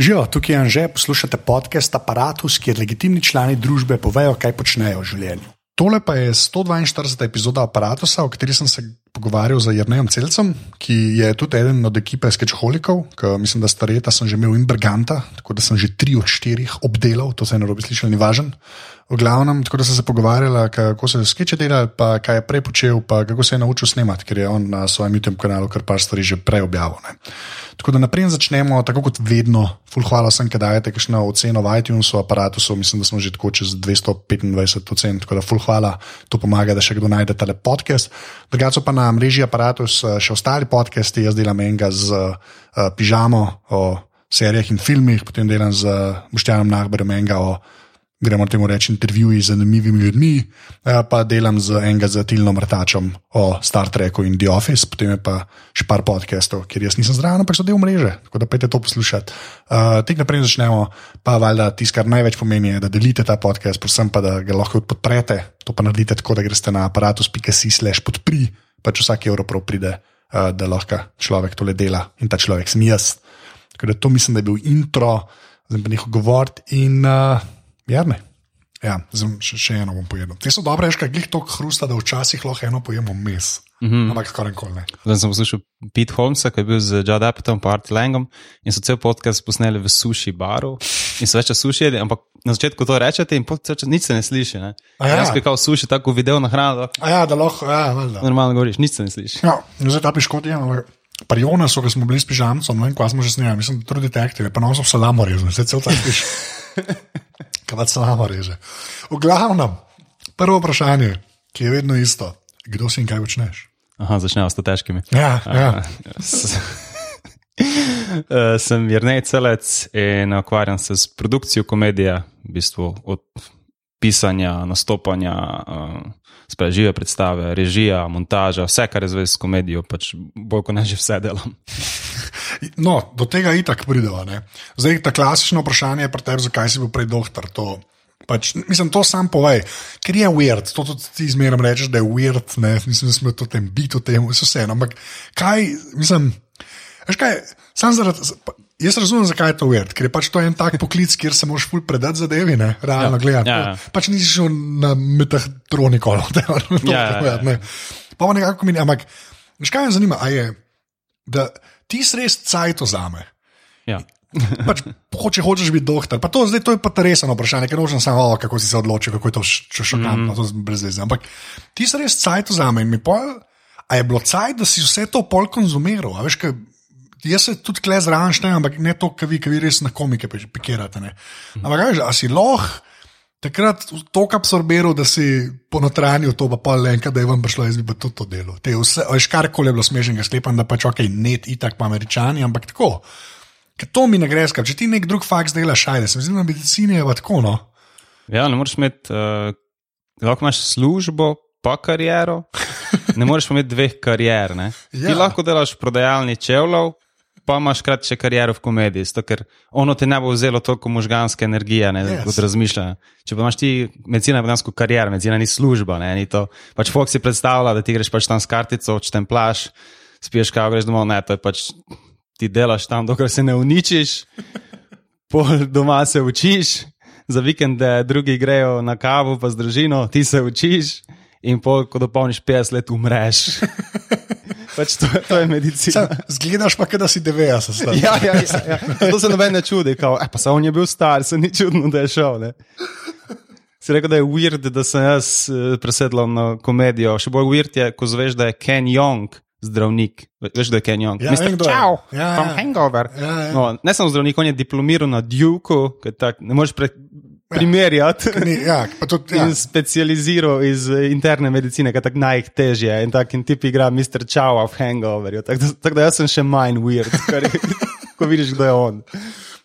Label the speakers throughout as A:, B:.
A: Živijo, tukaj je Anže, poslušate podcast Apparatus, kjer legitimni člani družbe povejo, kaj počnejo v življenju. Tole pa je 142. epizoda Apparatusa, o kateri sem se pogovarjal z Jrnejem Celcem, ki je tudi eden od ekipe Sketchholikov, ki mislim, da stareta sem že imel Imberganta, tako da sem že tri od štirih obdelal, to se je narobe slišal, ni važen. V glavnem, tako da sem se pogovarjala, kako se skeče dela, pa kaj je prej počel, pa kako se je naučil snemati, ker je on na svojem YouTube kanalu kar par stvari že prej objavil. Ne. Tako da naprej začnemo, tako kot vedno, full hvala sem, da dajete kakšno oceno v iTunesu, aparatusu, mislim, da smo že tako čez 225 ocen, tako da full hvala, to pomaga, da še kdo najde tale podcast. Drugače pa na mreži aparatus še ostali podcasti, jaz delam enega z uh, pižamo o serijah in filmih, potem delam z Boštjanom Nahberem enega o gremo temu reči, intervjuji z zanimivimi ljudmi, eh, pa delam z enega z Tilnom Rtačom o Star Treku in The Office, potem je pa še par podcastov, kjer jaz nisem zraven, ampak so del mreže, tako da pejte to poslušati. Uh, Tek naprej začnemo, pa valjda tisto, kar največ pomeni, je, da delite ta podcast, predvsem pa da ga lahko podprete. To pa naredite tako, da greste na aparatus.si/slash podpri, pač vsak evro prav pride, uh, da lahko človek tole dela in ta človek sem jaz. Tako da to mislim, da je bil intro, zdaj pa nekaj govoriti in. Uh, Jarne. Ja, zem, še, še eno bom pojedel. Te so dobre, škaj glih toliko hrusta, da včasih lahko eno pojemo mes. Mm -hmm. Ampak skoraj nikoli ne.
B: Zdaj sem poslušal Pete Holmesa, ki je bil z Judd Appetom, pa Art Langom in so cel podcast posneli v suši baru in so več suši jedli, ampak na začetku to rečete in potem nič se ne sliši. Ne? Ja. Jaz bi kao suši tako video na hrano.
A: Ja, da lahko, ja, valjda.
B: Normalno govoriš, nič se ne sliši.
A: Ja, zdaj ta piškot je, ampak. Pri Jonasu, ko smo bili s pižamcem, no in ko smo že snimali, mislim, da tudi detektive, pa so salamo rezali, vse cel ta piš. Kaj se nama reže. V glavnem, prvo vprašanje, ki je vedno isto, kdo si in kaj počneš?
B: Aha, začnejo s težkimi.
A: Ja, ja.
B: Uh, sem Jrnej Celec in ukvarjam se s produkcijo komedije, v bistvu od pisanja, nastopanja, uh, sprežive predstave, režija, montaža, vse, kar je zvezd s komedijo, pač bolj kot ne že vse delam.
A: No, do tega itak prideva. Ne? Zdaj, ta klasično vprašanje je pri tebi, zakaj si bil prej doktor. To, pač, mislim, to sam povej, ker je weird, to tudi ti zmeraj rečeš, da je weird, ne? mislim, da smo to tem biti v tem, vse eno. Ampak kaj, mislim, kaj, sam zaradi. Jaz razumem, zakaj je to weird, ker je pač to en tak poklic, kjer se moraš ful predati zadevi, ne, realno ja, gledati. Ja, ja. Pač nisi šel na metatroniko, da ne moreš povedati. Pa pa nekako mi, ampak, veš kaj me zanima, a je, da ti res cajt ozame.
B: Ja.
A: pač, hoče, hočeš biti doktor. Pa to, zdaj, to je pa resno vprašanje, ker nočem samo, oh, kako si se odločil, kako je to šokantno, mm. to je brez veze. Ampak ti si res cajt ozame in mi pojjo, a je bilo cajt, da si vse to pol konzumiral. Veš, kaj, jaz se tudi klez ranštem, ampak ne to, kar vi, kar vi res na komike pikirate. Ne. Ampak kaj, a si lahko takrat toliko absorbiral, da si ponotranil to, pa le enkrat, da je vam prišlo, jaz bi tudi to delo. Te vse, veš, karkoli je bilo smešnega, sklepam, da pač ok, net, itak pa američani, ampak tako. Ker to mi ne gre, skrat. če ti nek drug faks delaš, ajde, se mi zdi, da medicina je pa tako. No?
B: Ja, ne moreš imeti, uh, lahko imaš službo, pa kariero, ne moreš imeti dveh karier. Ja. Ti lahko delaš v prodajalni čevljev, pa imaš krat še kariero v komediji, zato, ker ono te ne bo vzelo toliko možganske energije, ne, yes. kot razmišljanje. Če pa imaš ti medicina, dejansko kariera, medicina ni služba, ne, ni to. Pač Fox si predstavlja, da ti greš pač tam s kartico, če tem plaš, spiješ kav, greš domov, ne, to je pač ti delaš tam, dokler se ne uničiš, pol doma se učiš, za vikende drugi grejo na kavu, pa z družino, ti se učiš in pol, ko dopolniš 50 let, umreš. pač to, to je medicina.
A: Zgledaš pa, da si 90.
B: ja, ja, ja, ja. To se noben ne čudi, kao, eh, pa se on je bil star, se ni čudno, da je šel. Ne? Si rekel, da je weird, da sem jaz eh, presedlal na komedijo. Še bolj weird je, ko zveš, da je Ken Young. Zdravnik, veš, da je Ken Young.
A: Ja, Mister,
B: čau, ja, ja. hangover.
A: Ja, ja.
B: No, ne sem zdravnik, on je diplomiral na Duku, ne moreš pre, primerjati.
A: Ja, tudi, ja.
B: In specializiral iz eh, interne medicine, je tako najtežje. In tako in tipi igra Mr. Chow of Hangover. Tako da, tak da jaz sem še manj weird, kar, ko vidiš, kdo je on.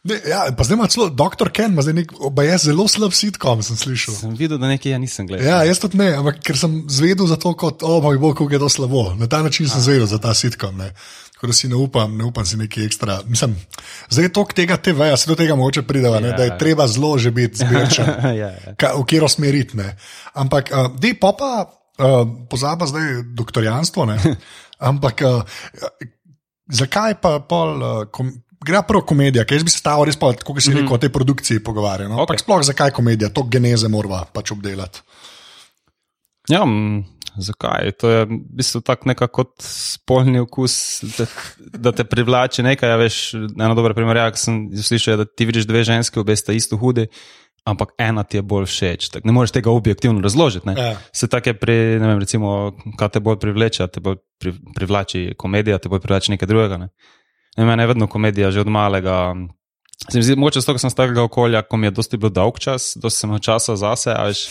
A: Ne, ja, pa zdaj ima celo doktor Ken, ima zdaj nek, je zelo slab sitkom, sem slišal.
B: Sem videl, da nekaj ja nisem gledal.
A: Ja, jaz tudi ne, ampak ker sem zvedel za to, kot, o moj bog, kako je to slabo. Na ta način sem zvedel za ta sitkom. Ne. Tako da si ne upam, ne upam si nekaj ekstra. Mislim, zdaj je to tega TV-ja, se do tega moče prideva, ja, da je treba zelo že biti zbirčen, ja, ja. v kjer osmeriti. Ampak, uh, dej popa, uh, pozaba zdaj doktorjanstvo, ampak uh, zakaj pa pol, uh, kom, gre prav komedija, ker jaz bi se stavil res pa, kot si mm -hmm. rekel, o tej produkciji pogovarjal. No?
B: Ok.
A: Okay. Sploh zakaj komedija, to geneze morava pač obdelati.
B: Ja, zakaj? To je v bistvu tako nekako kot spolni okus, da, da te privlači nekaj. Ja, veš, ena dobra primerjava, ki sem slišal, da ti vidiš dve ženske, obe sta isto hudi. Ampak ena ti je bolj všeč. Tak, ne moreš tega objektivno razložiti. ne.
A: Ja.
B: Se tako je pri, ne vem, recimo, kaj te bolj privleče, te bolj pri, privlači komedija, te bolj privlači nekaj drugega. Ne? Ne, mene je vedno komedija, že od malega. Se mi zdi, mogoče zato, ker sem z takega okolja, ko mi je dosti bil dolg čas, dosti sem imel časa zase, a veš,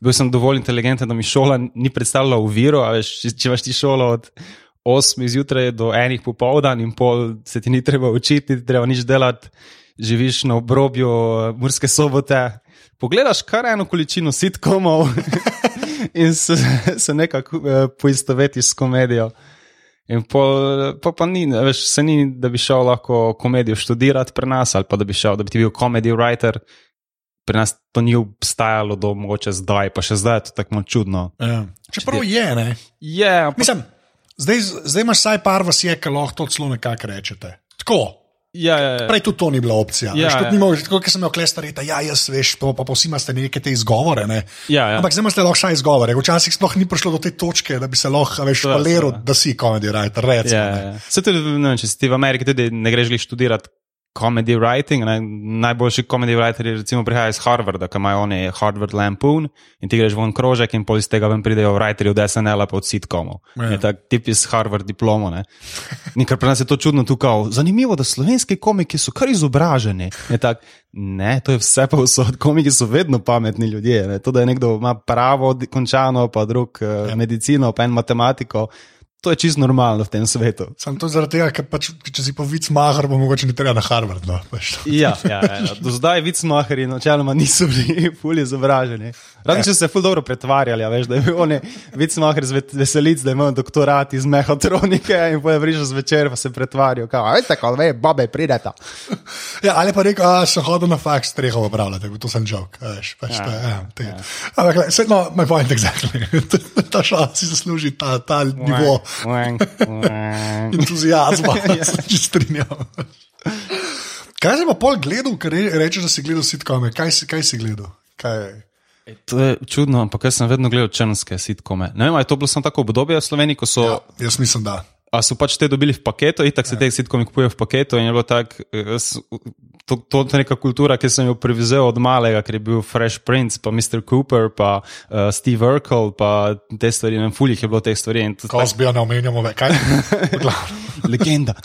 B: bil sem dovolj inteligenten, da mi šola ni predstavljala uviro, veš, če, če imaš ti šolo od 8 zjutraj do 1 popoldan in pol se ti ni treba učiti, ni treba nič delati, živiš na obrobju Murske sobote, pogledaš kar eno količino sitkomov in se, se nekako eh, poistovetiš s komedijo. In pol, pa, pa ni, veš, se ni, da bi šel lahko komedijo študirati pri nas, ali pa da bi šel, da bi ti bil comedy writer. Pri nas to ni obstajalo do mogoče zdaj, pa še zdaj je to tako malo čudno.
A: Ja. Čeprav je, ne.
B: Je, ampak
A: Mislim, zdaj, zdaj imaš vsaj par vas je, ki lahko to celo nekako rečete. Tako.
B: ja, ja, ja.
A: Prej tudi to ni bila opcija.
B: Ja,
A: Ja. Ni mogel, tako kot sem imel klestarita, ja, jaz veš, pa, pa, pa vsi imate neke te izgovore. Ne?
B: Ja, ja.
A: Ampak zdaj imate lahko še izgovore. Včasih sploh ni prišlo do te točke, da bi se lahko
B: To to, ja.
A: da si comedy writer. Recimo,
B: Ja,
A: ne.
B: ja. Se tudi, ne vem, če si ti v Ameriki tudi ne greš študirati comedy writing. Ne? Najboljši comedy writeri recimo prihajajo iz Harvarda, ki imajo oni Harvard Lampoon in ti greš ven krožek in pol iz tega ven pridejo writeri od SNL-a pa od sitkomov.
A: Ja.
B: Je tak tip iz Harvard diplomo. ne. In kar pri nas je to čudno tukaj. Zanimivo, da slovenski komiki so kar izobraženi. Je tak, ne, to je vse pa vse. Komiki so vedno pametni ljudje. Ne? To, da je nekdo ima pravo končano, pa drug ja. medicino, pa en matematiko. To je čisto normalno v tem svetu.
A: Sam to zaradi tega, ker pač, če si pa vic mahar, bo mogoče ni treba na Harvard. No, veš.
B: Ja, ja, ja. do zdaj vicmaheri načeloma niso bili fully izobraženi. Razen če se ful dobro pretvarjali, a veš, da je bil on vicmaher z ve- veselic, da ima doktorat iz mehatronike in potem prišel zvečer pa se pretvarjal, kao, veste, kot ve, babe, prideta.
A: Ja, ali pa rekel, da sem hodil na faks, streho upravljati, to sem jok. Veš, pač ja, to, je, ja, te. ja. Ampak, saj, no, my point exactly. ta šala si zasluži ta, ta nivo entuzijazma, ja. se če strinjam. Kaj si pa pol gledal, ker re, rečeš, da si gledal sitkome? Kaj, si- kaj si gledal? Kaj?
B: To je čudno, ampak jaz sem vedno gledal črnske sitkome. Ne vem, ali je to bilo samo tako obdobje v Sloveniji, ko so.
A: Ja, jaz mislim, da.
B: A so pač te dobili v paketu, in tako se te sitkomi kupujejo v paketu. In je bilo tako, jaz- to, to je neka kultura, ki sem jo previzel od malega, ker je bil Fresh Prince, pa Mr. Cooper, pa uh, Steve Urkel, pa te stvari, ne vem, fuljih je bilo teh stvari.
A: Ko zbijo ne omenjamo več. Kaj?
B: Legenda.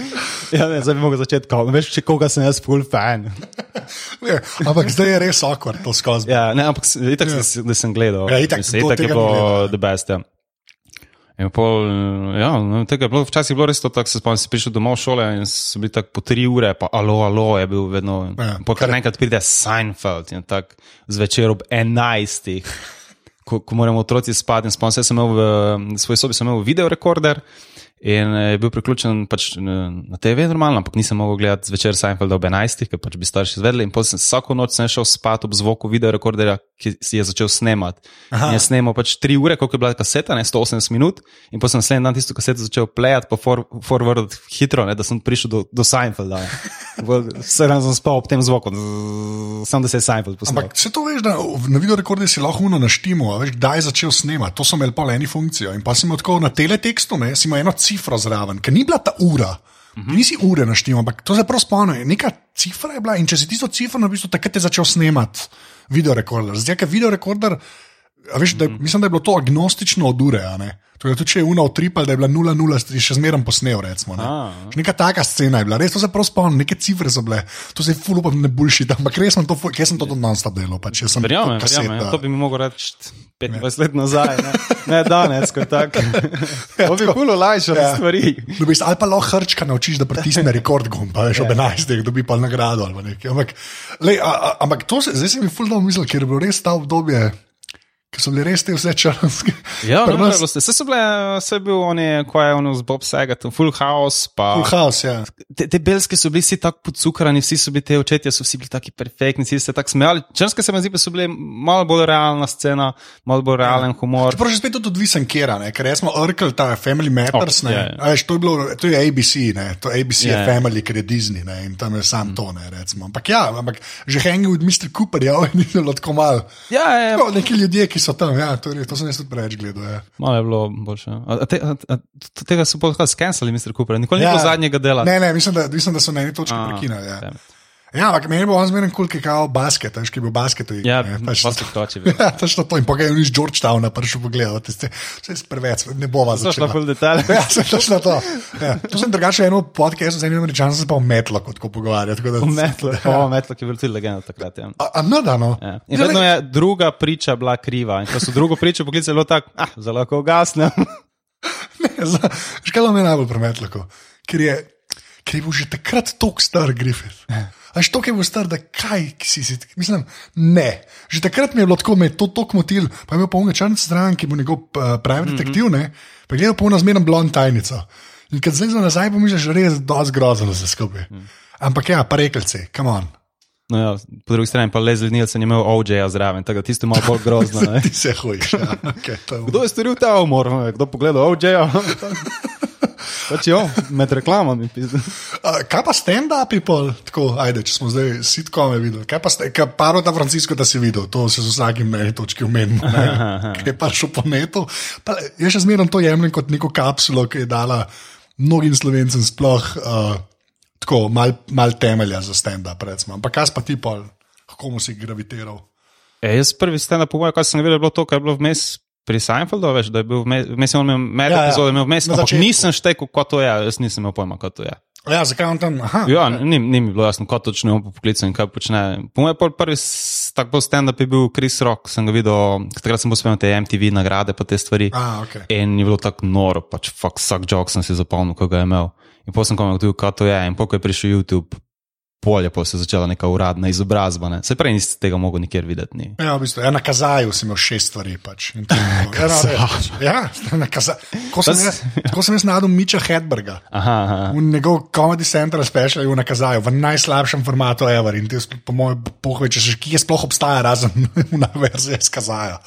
B: ja, ne, zdaj bi mogel začeti, kao, veš, če koga sem jaz full fan.
A: Ja, Ampak zdaj je res akor to skozi.
B: Ja, ne, ampak itak, yeah. da sem gledal.
A: Ja, itak,
B: Mislim, itak je bilo
A: ja.
B: the best. Ja. In pol, ja, no, tega je bilo, včasih je bilo res to, tako se spomnim, si prišel domov šole in so bili tako po tri ure, pa alo, alo je bil vedno.
A: Ja,
B: Ja,
A: kar-
B: naenkrat pride Seinfeld in tako zvečer ob enajstih. Ko, ko moramo otroci spati, in spomnim se, sem imel v svoji sobi sem imel videorekorder in eh, je bil priključen pač na TV, normalno, ampak nisem mogel gledati zvečer Seinfelda ob 11, ker pač bi starši izvedeli. In potem sem vsako noč sem šel spat ob zvoku videorekorderja, ki si je začel snemati. In je snemal pač 3 ure, koliko je bila kaseta, ne 180 minut, in potem sem naslednji dan tisto kaseto začel plejati for, forward hitro, ne, da sem prišel do, do Seinfelda. Vse dan sem spal ob tem zvoku, samo da se je Seinfeld posnel.
A: Ampak se to veš, da na videorekordu si lahko uno naštimo, a veš, kdaj je začel snemati. To so imeli pa eni funkcijo. In pa si imel tako na teletekstu, ne, si imel eno cifro zraven, ker ni bila ta ura. -huh. Nisi ure naštimo, ampak to se prav spomnim. Neka cifra je bila in če si tisto cifro napisal, takrat je začel snemati videorekorder. Zdaj, ker videorekorder, a veš, da, je- mislim, da je bilo to agnostično od ure. ne. Torej, tudi če je uno utripal, da je bila 0-0, si še zmeraj posnel. Recimo, ne.
B: A.
A: Neka taka scena je bila, res to se prav spomnim, neke cifre so bile, to se je fulupam ne bulši, ampak res sem to, jaz sem to tudi non-stop delal. Pač,
B: Verjamem, verjamem.
A: da-
B: To bi mi mogel reči 25 let nazaj, ne, ne danes, kot tak. To bi puno lajšalo
A: Ja.
B: stvari.
A: Dobiš, ali pa lahko hrčka naučiš, da pritisne rekord gumb, pa veš, ob 11, dobi pa nagrado ali nekaj. Ampak, lej, a, a, ampak to se, zdaj se mi fuldo mislil, ker je bilo res ta obdobje, ki so bili res te vse črnske.
B: Ja, no,
A: nas-
B: vse so bile, vse je bil on, je, ko je on z Bob Saget, Full House. Pa,
A: Full house, ja.
B: te, te belske so bili vsi tako podcukrani, vsi so bili te očetje, so vsi bili taki perfektni, vsi se tako smejali. Črnske se mi zdi, pa so bile malo bolj realna scena, malo bolj realen humor.
A: Čeprav že spet to odvisen kera, ne? ker smo Urkel, ta Family Matters,
B: Oh,
A: ne.
B: ja, ja.
A: A veš, to, je bilo, to je ABC, ne? to ABC
B: Ja,
A: je
B: ja.
A: Family, ker je Disney ne? in tam je
B: Mm.
A: sam to, ne recimo. Ampak ja, ampak že hangi od Mr. Cooperja, ni bilo tako malo.
B: Ja, ja, ja.
A: Tako, neki ljudje, ki so tam, ja, to, je, to sem jaz tudi preveč gledal. Ja.
B: Malo je bilo boljše. A, a, te, a, a, tega so pa skenirali, Mr. Cooper, nikoli
A: Ja.
B: ni bilo zadnjega dela.
A: Ne, ne, mislim, da, mislim, da so na eni točki prekinili. Ja.
B: it.
A: Ja, ampak meni bo on zmeren kul, ki je basket, veš, ki je bil basket.
B: Ja,
A: ne,
B: pa
A: točno
B: se
A: to.
B: toči.
A: Ja, točno to. In pa je iz Georgetowna prišel pogledati, vse je preveč, ne bova
B: je šlo
A: začela.
B: full detalj.
A: Ja, sem točno to. Ja. To sem drugače eno podcast z enim američanom, se pa o metlo kot ko pogovarja. tako da-
B: Metlo,
A: Ja.
B: oh, metlo, ki je bil tudi legenda takrat. Ja.
A: A, a no, da, no.
B: Ja. In vedno je druga priča bila kriva. In ko so drugo pričo poklicali, je bilo tako, ah, zelo lahko ugasnem.
A: Škalo me je najbolj prometlo, ker je, ker je bil že takrat tako star Griffith. Až to, ki je bil star, da kaj si si, mislim, ne. Že takrat mi je bilo tako, me je to tako motil, pa je imel polno črnce stran, ki bo njegov uh, pravi detektiv, ne, pa je gledal polno zmerno blond tajnico. In kad zdaj za nazaj pomisliš, že res dosti grozno se skupaj. Ampak ja, pa rekelce, come on.
B: No, ja, po drugi strani pa Leslie Nielsen je imel OJ-ja zraven, tako da tisto je malo bolj grozno.
A: Ti se hojiš. Ja. Okay,
B: Kdo je storil ta umor? Kdo pogleda OJ-ja? Pač jo, med reklamami.
A: A, kaj pa stand-upi, pol, tako, ajde, če smo zdaj sitkome videli, kaj pa ste, kaj paro da Francisco, da si videl, to se z vsakim na eni točki umenimo, ki je pa šel po netu. Pa, jaz še zmeraj to jemljem kot neko kapsulo, ki je dala mnogim slovencem sploh uh, tako mal, mal temelja za stand-up, recimo. Ampak kaj pa ti pol, komu si gravitiral?
B: E, jaz prvi stand-up, po mojem, kar sem videl, je bilo to, kar je bilo vmes pri Seinfeldu, veš, da je bil vmes, on imel med
A: Ja, ja.
B: epizode, imel vmes, ampak nisem štekel, kot to je, jaz nisem imel pojma, kot to je.
A: Ja, zakaj on tam? Aha,
B: Ja, ni, ni mi bilo jasno, kot točno je on po poklicu in kaj počne. Po mojem, prvi s- tak bolj stand-up je bil Chris Rock, sem ga videl, takrat sem bil spremljal te MTV nagrade pa te stvari.
A: A, okay.
B: In je bilo tako noro, pač fuck, vsak jok sem si zapomnil, ko ga je imel. In potem sem komentil, kaj to je. In potem, ko je prišel YouTube, polje, pa se je začela neka uradna izobrazba. Ne. Se prej nisi tega mogel nikjer videti. Ni.
A: Ja, v bistvu, ja, na kazaju sem imel šest stvari. Pač. Ja, no, res. Ja, na kazaju. Ko sem jaz- ko sem jaz nadal Miča Hedberga.
B: Aha, aha.
A: V njegov Comedy Central special je v nakazaju, v najslabšem formatu ever. In ti, po mojem, pohoj, če še kje sploh obstaja, razen v verziji kazaja.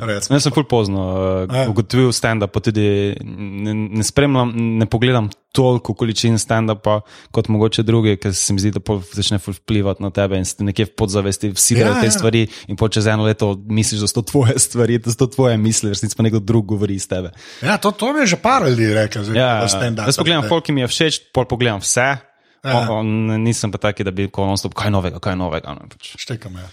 A: Recimo.
B: Jaz sem ful pozno uh,
A: Ja.
B: ugotovil stand-up, tudi ne, ne spremljam, ne pogledam toliko količin stand-upa kot mogoče drugi, ker se mi zdi, da pol začne vplivati na tebe in si nekje v podzavesti vsi
A: Ja,
B: ja, te
A: ja.
B: stvari in po čez eno leto misliš, da so to tvoje stvari, da so to tvoje misli, resnici pa nekdo drug govori iz tebe.
A: Ja, to, to mi je že par ljudi rekel, zdaj,
B: Ja,
A: v stand-up.
B: jaz pogledam, koliko mi je všeč, pol pogledam vse.
A: Ja.
B: On, on, nisem pa taki, da bi ko non-stop, kaj novega, kaj novega. Ne, pač.
A: Štekam, ja.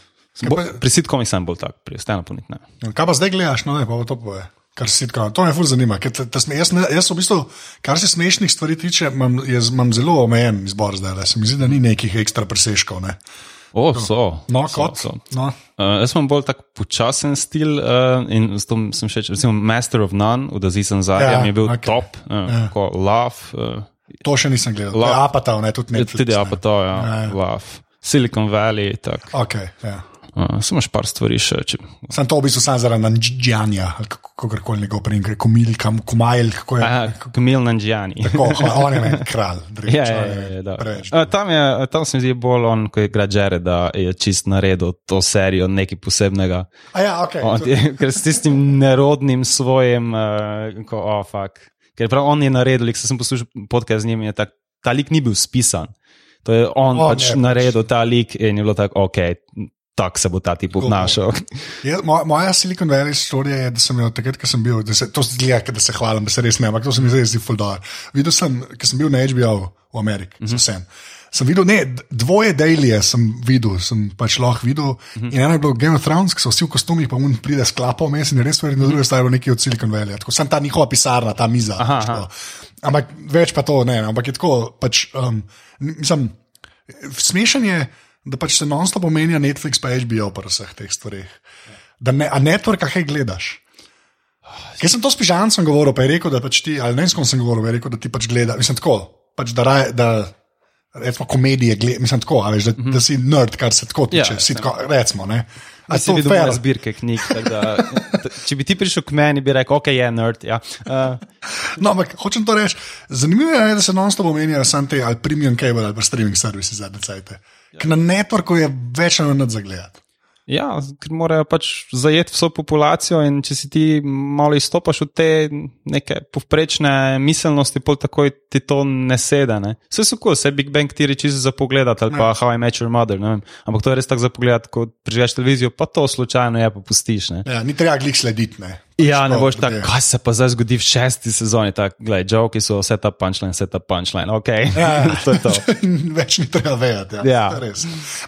B: Bo, pri sitkomi sem bolj tak, pri stand-upu niti ne.
A: Kaj pa zdaj gledaš, no ne, pa to poje. Kar se sitka, to me ful zanima. ker te- te sme- Jaz, ne- jaz v bistvu, kar se smešnih stvari tiče, imam, jaz, imam zelo omejen izbor zdaj. le. Se mi zdi, da ni nekih ekstra preseškov. Ne.
B: O, so.
A: No,
B: so,
A: kot.
B: so.
A: No.
B: Uh, jaz imam bolj tak počasen stil uh, in s tem sem še, recimo, Master of None, v Dazisem
A: Ja,
B: zadnjem je bil okay. top, uh,
A: Ja.
B: ja. Love, uh,
A: To še nisem gledal.
B: La,
A: Apatov, ne, tudi Netflix.
B: tudi
A: ne.
B: Apatow, ja,
A: Ja, ja.
B: Love, Silicon Valley, tako.
A: Okay, ja.
B: Uh, samo še par stvari še. Če,
A: Sem to v bistvu sam zaradi Nanjanja, ali kako koli njegov primek, Komil, kam, Kumajl, kako je.
B: Aha, Kamil Nanjani.
A: Tako, on je meni kralj. drugič,
B: Ja, ja, ja, ja,
A: preveč.
B: A, tam, je, tam se mi zdi bolj on, ko je igra Jared, da je čist naredil to serijo nekaj posebnega.
A: A ja, okay.
B: On, je, ker s tistim nerodnim svojim, uh, ko, oh, fuck. Ker prav on je naredil, ker sem poslušal podcast z njim, je tak, ta lik ni bil spisan. To je on,
A: On
B: pač
A: je pač.
B: naredil ta lik in je bilo tako, ok, tako se bo ta tip obnašal.
A: Ja, moja, moja Silicon Valley storija je, da sem jo takrat, ko sem bil, da se, to zgleda, da se hvalim, da se res ne, ampak to se mi zdaj zdi fuldar. Videl sem, ker sem bil na HBO v Ameriki, mm -hmm. sem. Sem videl, ne, dvoje Dailije sem videl, sem pač lahko videl. Mm -hmm. In eno je bilo Game of Thrones, ki so vsi v kostumih, pa mun pride sklapal mes in je res verjetno druge stvari, neki od Silicon Valley. Tako sem ta njihova pisarna, ta miza.
B: Aha,
A: pač
B: aha.
A: Ampak več pa to ne, ampak je tako, pač, um, mislim, smešen je, da pač se non-stop omenja Netflix pa HBO pri vseh teh stvareh. Da ne, a network, kaj gledaš? Jaz sem to s pižancem govoril, pa je rekel, da pač ti, ali ne s kom sem govoril, pa je rekel, da ti pač gledaš. Mislim tako, pač da, raje, da recimo komedije gledaš, mislim tako, veš, da, mm -hmm. da si nerd, kar se tako tiče.
B: Ja,
A: si tako, recimo, ne. A
B: si videl
A: fair?
B: zbirke knjig. Da, če bi ti prišel k meni, bi rekel, ok, je nerd. Ja. Uh,
A: No, ampak hočem to reči. Zanimivo je, da se non-stop omenjajo samo te ali premium cable ali pa streaming servisi zadnje cajte. Ja. Na networku je več ali manj zagledati.
B: ja, ker morajo pač zajeti vso populacijo, in če si ti malo izstopaš od te neke povprečne miselnosti, pol takoj ti to ne sede. Ne? Vse so kul, cool, vse Big Bang ti reči za pogled, ali pa How I Met Your Mother. ne vem. Ampak to je res tako za pogled, ko prižgeš televizijo, pa to slučajno je, pa pustiš. Ne?
A: Ja, ni treba glih slediti. Ne.
B: Ja, ne
A: to,
B: boš
A: da
B: tako,
A: je-
B: kaj se pa zdaj zgodi v šesti sezoni. Tako, gledaj, joke so set up punchline, set up punchline. Ok,
A: Ja.
B: to je to.
A: Več ni treba vedeti. Ja,
B: Ja.
A: To je.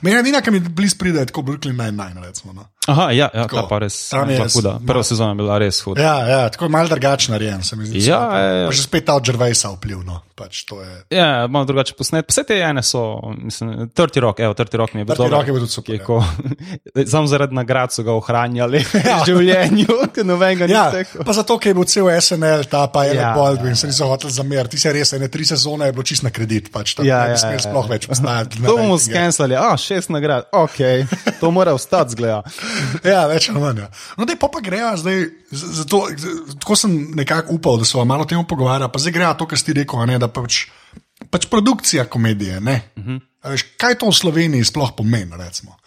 A: Meni je edina, ki mi blizu pride, je tako Brooklyn Nine-Nine. Recimo, no.
B: Aha, ja, ja
A: Tako.
B: ta pa res
A: je
B: bila huda. Prva sezona je bila res huda.
A: Ja, ja, tako je malo drugačen narejen, se mi zdi.
B: Ja,
A: samo.
B: ja, ja.
A: Pa že spet ta od Gervaisa vplivno. Pač to je.
B: Ja, malo drugače posnet. Vse te ene so, mislim, Trti rok, evo, Trti rok mi je bil
A: 30
B: dober.
A: Rock je bil tudi super,
B: je
A: ja.
B: ko- Samo zaradi nagrad so ga ohranjali v življenju, nobenega ni
A: Ja,
B: tekel.
A: pa zato, ker je bil cel SNL, ta pa je
B: Ja,
A: ja, Baldwin, se niso hoteli zameriti. Ti se res, ene tri sezone je bilo čist na kredit, pač tam
B: Ja,
A: ne
B: ja,
A: bi smel
B: ja,
A: sploh
B: ja.
A: več postajati. na
B: To bomo skenslali, a šest nagrad, ok, to mora ostati zgleda.
A: Ja, več ali manj. Ja. No, da pa, pa grejo zdaj, zato, tako sem nekako upal, da se bomo malo o tem pogovarjali, pa zdaj grejo to, kar si rekel, ne, da pač, pač produkcija komedije. Uh -huh. veš, kaj to v Sloveniji sploh pomeni? Recimo?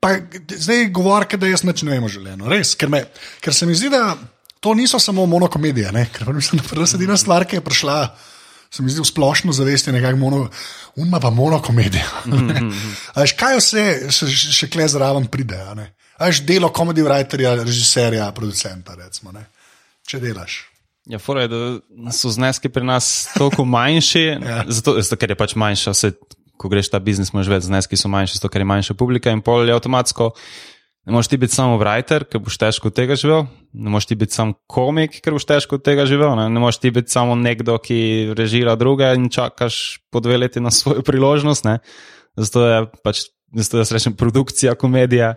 A: Pa zdaj govorite, da jaz nič ne vem o življenju. Res, ker, me, ker se mi zdi, da to niso samo monokomedije. Ne? Ker mislim, da prva edina stvar, ki je prišla, se mi zdi v splošno zavest, je nekako mono, unma pa monokomedija. A veš, kaj vse še, še kle zraven pride? a ne? A Veš, delo komedij writerja, režiserja, producenta. Recimo, ne? Če delaš.
B: Ja, fora je, da so zneski pri nas toliko manjši, ja. zato, zato ker je pač manjša. Se, ko greš ta biznis, imaš več zneski, so manjši, zato ker je manjša publika in pol je avtomatsko. Ne moreš ti biti samo writer, ker boš težko od tega živel, ne moreš ti biti samo komik, ker boš težko od tega živel, ne, ne moreš ti biti samo nekdo, ki režira druge in čakaš po dve leti na svojo priložnost. Ne. Zato je pač, zato jaz rečem, produkcija, komedija.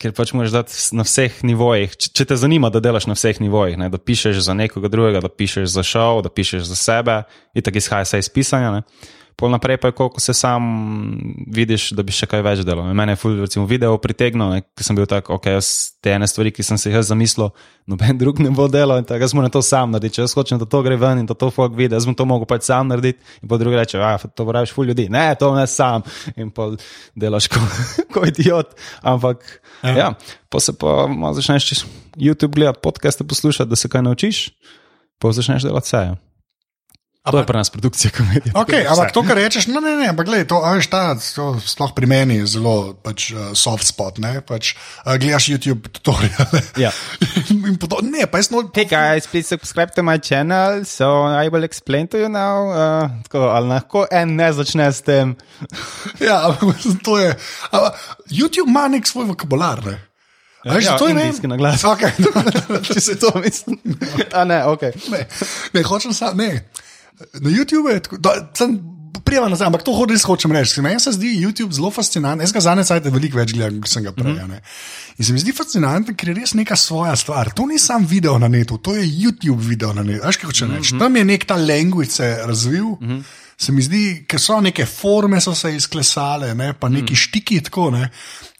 B: Ker pač moraš dati na vseh nivojih. Če, če te zanima, da delaš na vseh nivojih, ne? da pišeš za nekoga drugega, da pišeš za šov, da pišeš za sebe, in tako izhaja vse iz pisanja. Ne? Pol naprej pa je, koliko se sam vidiš, da bi še kaj več delal. In Mene je ful, recimo, video pritegnil, ker sem bil tako, ok, jaz te ene stvari, ki sem si jih jaz zamislil, noben drug ne bo delal in tako, jaz moram to sam narediti. Če jaz hočem, da to gre ven in da to folk vidi, jaz bom to mogel pač sam narediti. In pa drugi reče, ah, to praviš ful ljudi. Ne, to ne sam. In pa delaš kot ko idiot. Ampak, ja, ja pa se pa začneš YouTube gledati, podcaste poslušati, da se kaj naučiš, pa začneš delati vse. Ja. To je pri nas produkcija komedije.
A: Okay, ampak to, kar rečeš, no, ne, ne, ampak gledaj, to, a veš, ta, to sploh pri meni je zelo pač, uh, soft spot. Ne, pač, uh, gledaš YouTube tutoriale.
B: Ja.
A: in, podobno. Ne, pa jaz no.
B: Hey guys, please subscribe to my channel, so I will explain to you now. Uh, tako, ali lahko en ne začne s tem?
A: Ja, ampak to je. A, YouTube ima nek svoj vokabular. Ne? A Veš,
B: Ja,
A: to je ne.
B: indijski naglas.
A: Okay,
B: Če se to misli. A ne, ok.
A: ne, ne, hočem samo, ne. Na YouTubu je tako, da sem prijava nazaj, ampak to res hočem reči. Meni se zdi YouTube zelo fascinanten. Jaz ga zadnje cajt veliko več gledam, kot sem ga prej. Mm -hmm. In se mi zdi fascinanten, ker je res neka svoja stvar. To ni sam video na netu, to je YouTube video na netu. Veš, kaj hočem reči? Tam je nek ta language se razvil. Mm -hmm. Se mi zdi, ker so neke forme so se izklesale, ne, pa neki štiki tako. Ne.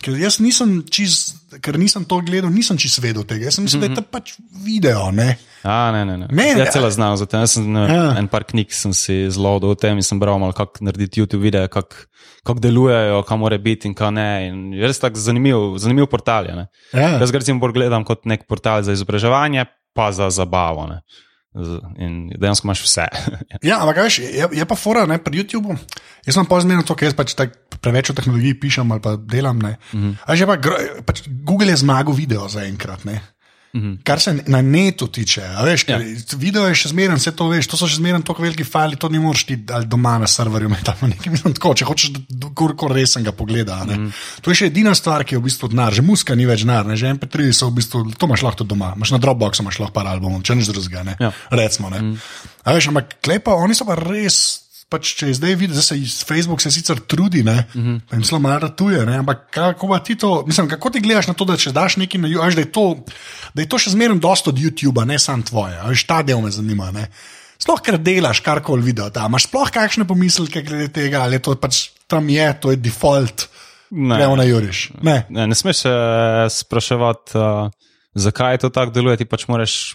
A: Ker jaz nisem čist, ker nisem to gledal, nisem čist vedel tega. Jaz sem mislil, mm -hmm. da je to pač video. Ne.
B: A, ne, ne. ne.
A: Ne,
B: ja, celo znam za to. Jaz sem ne,
A: Ja.
B: en par knjig sem si zelo o tem in sem bral malo, kako narediti YouTube videe, kako kak delujejo, kam mora biti in kaj ne. In res tako zanimiv, zanimiv portal. Je, ne.
A: Ja.
B: Jaz ga recimo bolj gledam kot nek portal za izobraževanje, pa za zabavo. Ne. In dejansko imaš vse.
A: Ja, ampak veš, je, je pa fora ne, pri YouTubu. Jaz sem pa zmerno to, ker jaz pač preveč o tehnologiji pišem ali pa delam. Mm -hmm. Že pa, pač Google je zmagal video zaenkrat. Mm -hmm. Kar se na netu tiče, a veš, ja. video je še zmeren, vse to veš, to so še zmeren tako veliki fali, to ne moreš ti doma na serverju ali nekaj. Tako, če hočeš, da kar resen ga pogleda. Mm -hmm. To je še edina stvar, ki je v bistvu denar, že muska ni več denar, ne? že MP3 so v bistvu, to imaš lahko doma, imaš na Dropboxu imaš lahko par albumov, če nič drugega, ne.
B: Ja.
A: Recimo, ne. Mm. A veš, ampak klepa, oni so pa res. Pač, če zdaj videti, da se Facebook se sicer trudi, ne, mm -hmm. in zelo malo ratuje, ne, ampak kako pa ti to, mislim, kako ti gledaš na to, da če daš nekaj na YouTube, da, je to- da je to še zmeraj dosto od YouTuba, ne samo tvoje, veš, ta del me zanima. Ne. Sploh, ker delaš karkoli video, da imaš sploh kakšne pomisleke glede tega, ali to pač tam je, to je default
B: Ne.
A: Gremo na Juriš. Ne.
B: Ne, ne smeš se spraševati, uh, zakaj to tako deluje. Ti pač moraš.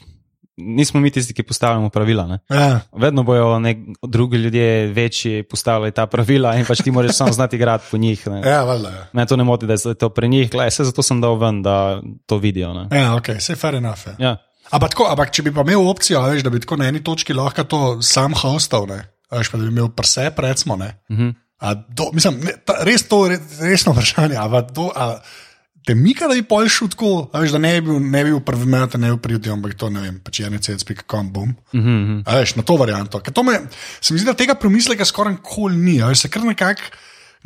B: Nismo mi tisti, ki postavljamo pravila. Ne?
A: Ja.
B: Vedno bojo nek, drugi ljudje večji postavljali ta pravila in pač ti moraš samo znati igrati po njih. Ne?
A: Ja, valjda. Ja.
B: Me to ne moti, da je to pri njih, gledaj, vse zato sem dal ven, da to vidijo. Ne?
A: Ja, ok, vse fair enough. Ja.
B: Ja.
A: Ampak, tako, ampak če bi pa imel opcijo, veš, da bi tako na eni točki lahko to sam hostal, veš, pa da bi imel prse, recimo. Ne?
B: Mhm.
A: A Do, mislim, ne, ta, res to je resno vprašanje. A, do, a, te mika, da bi pol šel tako, veš, da ne bi bil, ne bi bil prvi met, ne bi pridil, ampak to ne vem, pač je necec.com, bom.
B: Mhm, mhm.
A: A veš, na to varianto. Ker To me, se mi zdi, da tega premisleka skoraj nikoli ni. Veš, se kar nekako.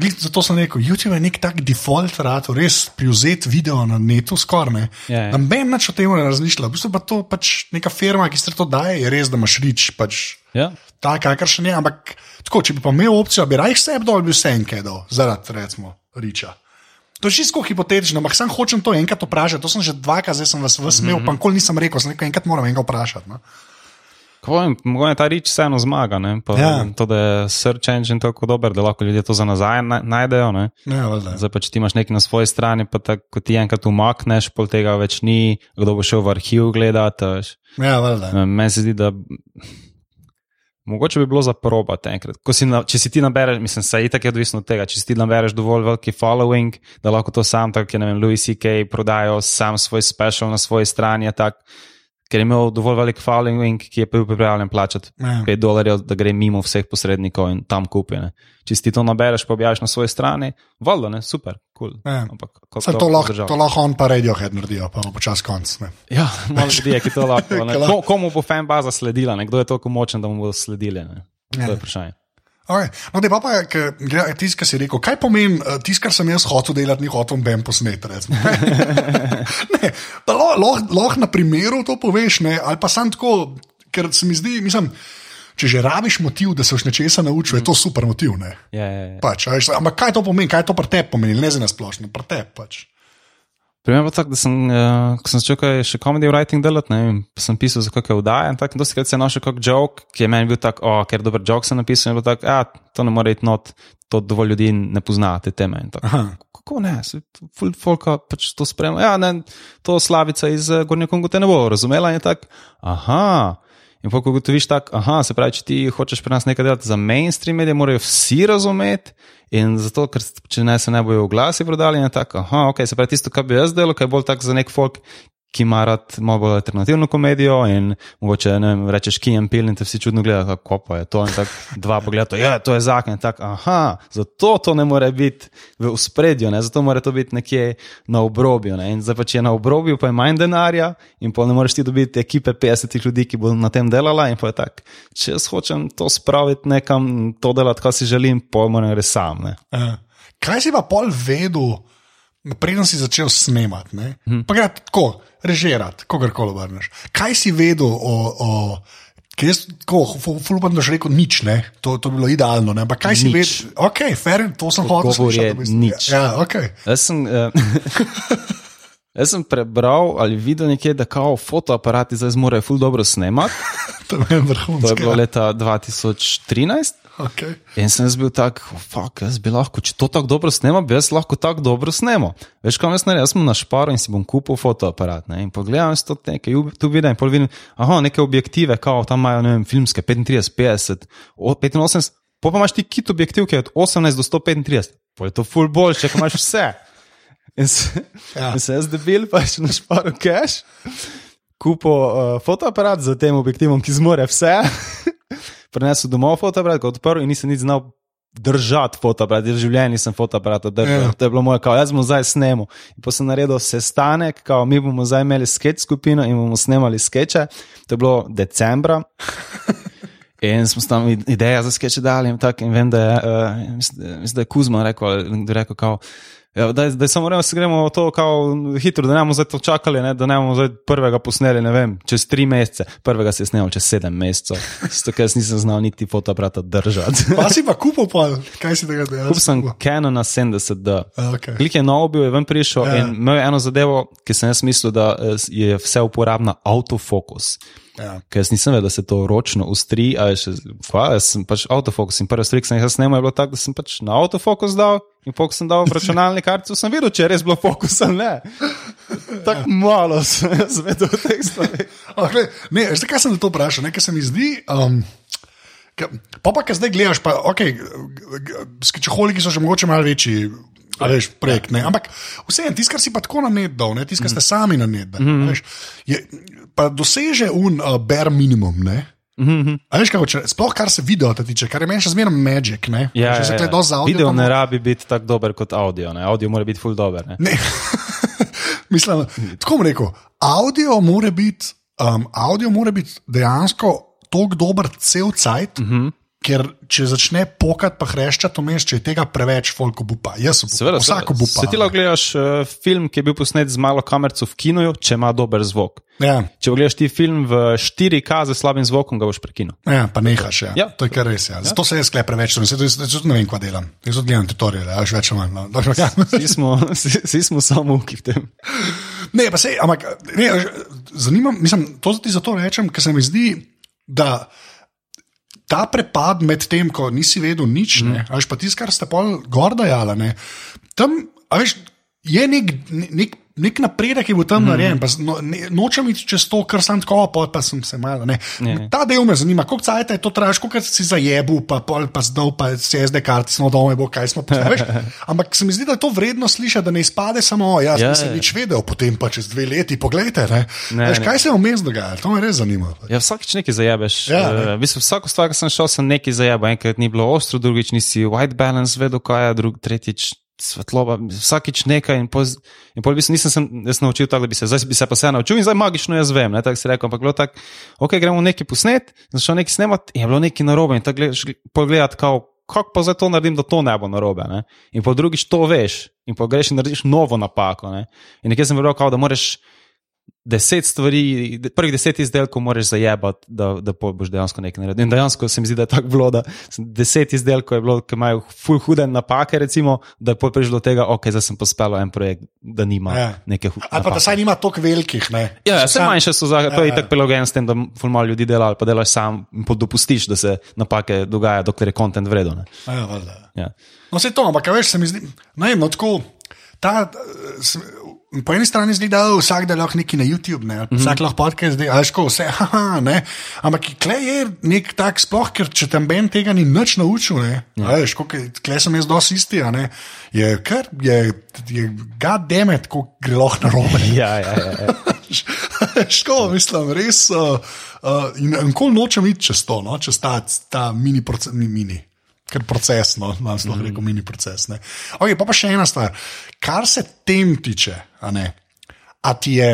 A: Zato sem rekel, YouTube je nek tak default rad, res privzeti video na netu, skoraj ne.
B: Ja, ja.
A: Noben nič o tem ne razmišlja. V bistvu pa to pač neka firma, ki se to daje, je res, da imaš rič, pač
B: Ja.
A: ta, kakršen je. Ampak tako, če bi pa imel opcijo, bi raje sebe dol, bi vse enke dol, zaradi recimo riča. To je čisto hipotetično, ampak sam hočem to enkrat vprašati. To sem že dvakrat, zdaj sem vas smel, mm -hmm. pa nikoli nisem rekel, sem rekel, enkrat moram enega vprašati. No?
B: Mogoče ta rič vseeno zmaga.
A: Ja.
B: To, da je search engine tako dober, da lahko ljudje to za nazaj na- najdejo. Ne?
A: Ja, valjda.
B: Zdaj pa, če ti imaš nekaj na svoji strani, pa tako, ko ti enkrat umakneš, pol tega več ni, kdo bo šel v arhiv gledati.
A: Ja.
B: Meni se zdi, da mogoče bi bilo za probati enkrat. Ko Si na, če si ti nabereš, mislim, se itak je odvisno od tega, če si ti nabereš dovolj veliki following, da lahko to sam, tako je, ne vem, Louis C.K. prodajo sam svoj special na svoji strani, je tak, ker je imel dovolj velik following, ki je bil pripravljen plačati
A: Ja.
B: 5 dolarjev, da gre mimo vseh posrednikov in tam kupi. Ne. Če si to nabereš, pa objaviš na svoji strani, valjda, ne, super, kul. Cool.
A: Ja.
B: Ampak
A: Sem to, lahko, to lahko on pa Radiohead naredijo, pa bo počasi konc. Ne.
B: Ja, malo ljudi je, ki to lahko. Ko, komu bo fan baza sledila, ne? kdo je toliko močen, da mu bodo sledili? Ne? To
A: Ja.
B: je vprašanje.
A: Okay. No, da pa pa, tisti, ki si rekel, kaj pomeni uh, tisto, kar sem jaz hotel delati, ni hotel ben posnet. recimo. ne, da lo- Lahko lah na primeru to poveš, ne, ali pa sam tako, ker se mi zdi, mislim, če že rabiš motiv, da se boš nečesa naučil, je to super motiv. Ne.
B: Ja, ja, ja.
A: Pač, veš, ampak kaj to pomeni, kaj to pri tebi pomeni, ne za nasplošno, pri tebi pač.
B: Primer pa tako, da sem, uh, ko sem začel še comedy writing delati, ne vem, sem pisal za kakšne vdaje in tako, dosti krat se je našel kak joke, ki je meni bil tak, o, ker dober joke sem napisal in je bil tak, ja, to ne more iti not, to dovolj ljudi ne pozna te teme. in tako.
A: Aha.
B: Kako ne, se full folka pač to spremlja. Ja, ne, to slavica iz uh, Gornje Kongo te ne bo razumela in tako, aha. In pa, ko ugotoviš tako, aha, se pravi, če ti hočeš pri nas nekaj delati za mainstream medije, morajo vsi razumeti. In zato, ker če ne se ne bojo oglasi prodali, je tako, aha, ok, se pravi, tisto, kar bi jaz delal, kaj bolj tak za nek folk, ki ima rad malo alternativno komedijo in mogoče ne vem, rečeš Kijem Pil in te vsi čudno gledajo, kako pa je to in tako dva pogleda, ja, to je zakon in tako, aha, zato to ne more biti v spredju, zato mora to biti nekje na obrobju. Ne. In zdaj pa če je na obrobju, pa je manj denarja in pa ne moreš ti dobiti ekipe 50 ljudi, ki bodo na tem delala in pa je tako, če jaz hočem to spraviti nekam, to delati, kar si želim, pa moram res sam.
A: Uh, kaj si pa pol vedel, preden si začel snemati? ne?
B: Mhm.
A: Pa gre tako, režirati, kogarkoli obrneš. Kaj si vedel o. o Ker jaz, tako, fulupam, da že rekel nič, ne? To, to bi bilo idealno. ne, Ampak kaj si vedel? Ok, fair, to sem hotel
B: je
A: slišati.
B: nič.
A: Ja, ok.
B: Jaz sem, uh, jaz sem prebral ali videl nekje, da kao fotoaparati zdaj zmorejo ful dobro snemati.
A: To je.
B: To je bilo leta 2013.
A: Okay.
B: In sem jaz bil tak, fuck, jaz bi lahko, če to tako dobro snema, bi jaz lahko tako dobro snemal. Veš, kam jaz naredim, jaz sem na šparu in si bom kupil fotoaparat. Ne? In pogledam to nekaj, tu vidim, pol vidim, aha, neke objektive, kao tam imajo, ne vem, filmske 35, 50, o- 85, pa pa imaš ti kit objektiv, ki je od 18 do 135, pa je to full boljše, če imaš vse. In se,
A: Ja.
B: in se jaz debil, pa še na šparu cash, kupil uh, fotoaparat z tem objektivom, ki zmore vse. Prinesel domov fotoaparat, kot odprl in nisem nič znal držati fotoaparat, v življenju nisem fotoaparat držal.
A: Ja.
B: To je bilo moje, kao, jaz bom zdaj snemal. In pa sem naredil sestanek, kao, mi bomo zdaj imeli sketch skupino in bomo snemali skeče. To je bilo decembra. In smo tam id- ideja za skeče dali in tako, in vem, da je, uh, mislim, da je Kuzma rekel, ali kdo rekel, kao, ja, da, da samo moramo se gremo to kao hitro, da ne bomo zdaj to čakali, ne, da ne bomo zdaj prvega posneli, ne vem, čez tri mesece, prvega se je snemal čez sedem mesecev, zato ker nisem znal niti fotoaparata držati.
A: Pa si pa kupil, pa kaj si tega delal?
B: Kup sem Canona 70D.
A: Okay.
B: Klik je nov bil, je ven prišel
A: Ja.
B: ja. in imel je eno zadevo, ki sem jaz mislil, da eh, je vse uporabna autofokus.
A: Ja.
B: Ker jaz nisem vedel, da se to ročno ustri, a je še, kva, jaz sem pač autofokus in prvi strik sem jih snemal, je bilo tako, da sem pač na autofokus dal in pok sem dal v računalnik kartico, sem videl, če je res bilo fokus ali ne. Tako malo sem jaz vedel o teh stvareh.
A: Okay. Ne, veš, zakaj sem te to vprašal? Nekaj se mi zdi. Um, ka, pa pa, ki zdaj gledaš, pa, okay, skičeholiki so že mogoče malo večji. a Veš, projekt, ne. Ampak vse en, tisto, kar si pa tako na net dal, ne, tisto, kar ste sami na net, dali,
B: Mhm.
A: veš, je, pa doseže un uh, bare minimum. Ne.
B: Mhm.
A: A veš, kako, če, sploh kar se video tiče, kar je meni še zmeraj magic. Ne,
B: Ja,
A: Če se
B: ja, ja.
A: za audio.
B: Video ne rabi biti tako dober kot audio. Ne? Audio mora biti full dober. Ne?
A: Ne. Mislim, tako bom rekel. Audio mora biti, um, audio mora biti dejansko tako dober cel cajt, uh
B: Mhm.
A: -huh. Ker če začne pokati, pa hreščati to mest, če je tega preveč, folk obupa. Jaz sem
B: Seveda,
A: vsak
B: se,
A: obupa.
B: se ti lahko gledaš uh, film, ki je bil posnet z malo kamerco v kinu, če ima dober zvok.
A: Ja,
B: Če pogledaš ti film v 4K z slabim zvokom, ga boš prekinil.
A: ja, pa nehaš. Ja.
B: Ja.
A: To je kar res. Ja. Zato se jaz sklepam preveč, se tudi ne vem, kaj delam. Jaz tudi gledam tutoriale, až več manj. No. Dobro, ja.
B: Vsi smo, vsi, vsi smo samo uki v tem.
A: Ne, pa se, ampak, ne, zanima, mislim, to ti zato rečem, ker se mi zdi, da ta prepad med tem, ko nisi vedel nič, mm. veš, pa tisto, kar ste pol gor dajali, tam, veš, je nek, nek, nek napredek, ki bo tam mm. narejen. pa No, ne, nočem iti čez to, kar sem tako, pa, pa sem se malo. Ne.
B: Ne.
A: Ta del me zanima, koliko cajt je to trajaš, koliko si zajebu, pa pol, pa zdaj pa se SD karti, smo doma, bo kaj smo postavili. Ampak se mi zdi, da je to vredno slišati, da ne izpade samo, "O, jaz
B: Ja,
A: nisem
B: ja.
A: nič vedel, potem pa čez dve leti, poglejte, ne.
B: Ne,
A: Veš,
B: ne.
A: kaj se je vmes dogajalo, to me res zanima.
B: Ja, vsakič nekaj zajebeš.
A: Ja,
B: Ja,
A: ne.
B: uh, v bistvu, vsako stvar, ki sem šel, sem nekaj zajebil. Enkrat ni bilo ostro, drugič nisi white balance vedel, kaj je, drug, tretjič svetloba, vsakič nekaj. In pol, in pol v bistvu nisem se naučil tako, da bi se, zdaj bi se pa se naučil in zdaj magično jaz vem. ne, Tako si rekel, ampak bilo tako, ok, gremo nekaj posnet, začel nekaj snemati in je bilo nekaj narobe. In tako gledaš, pogledati, kako pa zdaj to naredim, da to ne bo narobe. Ne? In po drugič to veš, in pa greš in narediš novo napako. Ne? In nekje sem rekel, da moraš deset stvari, prvih deset izdelkov moraš zajebati, da, da boš dejansko nekaj naredil. In dejansko se mi zdi, da je tako bilo, da deset izdelkov je bilo, ki imajo ful hude napake, recimo, da je prišlo do tega, ok, zdaj sem pospel en projekt, da nima
A: Ja.
B: ja. neke hude.
A: Ali pa da saj nima toliko velikih, ne.
B: Ja, ja, vse
A: sam-
B: manjše so, za, to
A: Ja,
B: je
A: ja.
B: tako prilagojen s tem, da ful malo ljudi dela ali pa delaš sam in dopustiš, da se napake dogajajo, dokler je kontent vreden. ne.
A: Ja.
B: Ja.
A: No, vse to, ampak veš, se mi zdi, ne vem, no, tako. Ta, eh, s- po eni strani zdi, da "O, vsak da lahko neki na YouTube, ne, mm -hmm. vsak lahko podcast, da je ško, vse, haha, ne. Ampak klej je nek tak sploh, ker če tam Ben tega ni nič naučil, ne, ja. veš, klej sem jaz dosti isti, ne, je kar, je, je god demet, ko gre lahko na robe.
B: Ja, ja, ja, ja.
A: Škoda, mislim, res. Uh, uh, in nikoli nočem iti čez to, no, čez ta, ta mini proces, ni mini. Ker proces, no, nam sploh mm. rekel mini proces. Ne. Okay, pa, pa še ena stvar. Kar se tem tiče, a, ne, a ti je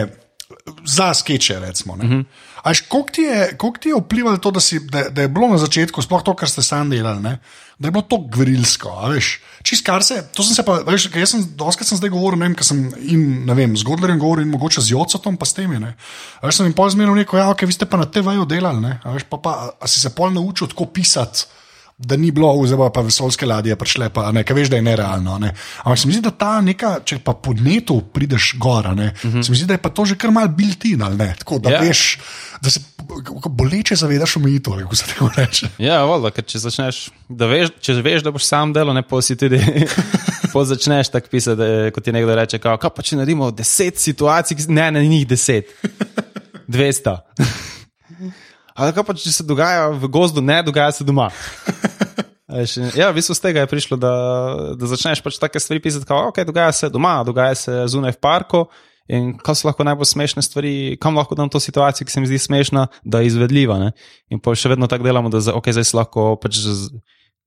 A: za skeče, recimo. Mm -hmm. Až koliko ti, je- koliko ti je vplivalo to, da, si, da, da je bilo na začetku, sploh to, kar ste sami delali, ne, da je bilo to gverilsko, veš. Čist kar se, to sem se pa, veš, jaz sem, doskrat sem zdaj govoril, ne vem, ker sem in, ne vem, z Godlerjem govoril in mogoče z Jocotom, pa s temi, ne. Veš, sem jim pol zmerno rekel, ja, ok, vi ste pa na TV-ju delali, ne, a veš, pa, pa a si se pol naučil tako pisati. Da ni bilo, oziroma pa vesoljske ladje prišle, pa ne, veš, da je nerealno. Ne. Ampak se mi zdi, da ta neka, če pa po netu prideš gor, ne, uh -huh. se mi zdi, da je pa to že kar mal biltin, ali ne. Tako da
B: Ja.
A: veš, da se boleče zavedaš omejitev, ali kako se temu reče.
B: Ja, voda, ker če začneš, da veš, če veš, da boš sam delal, ne pa si tudi. Po začneš tako pisati, da, kot ti nekdo reče, kao, kaj pa če naredimo deset situacij, ne, ne, ni jih deset, dvesto. Ali kaj pa če se dogaja v gozdu, ne dogaja se doma. Ja, v bistvu z tega je prišlo, da, da začneš pač take stvari pisati, kot okay, dogaja se doma, dogaja se zunaj v parku. In kaj so lahko najbolj smešne stvari, kam lahko dam to situacijo, ki se mi zdi smešna, da je izvedljiva. Ne? In pa še vedno tako delamo, da za, okay, zdaj si lahko pač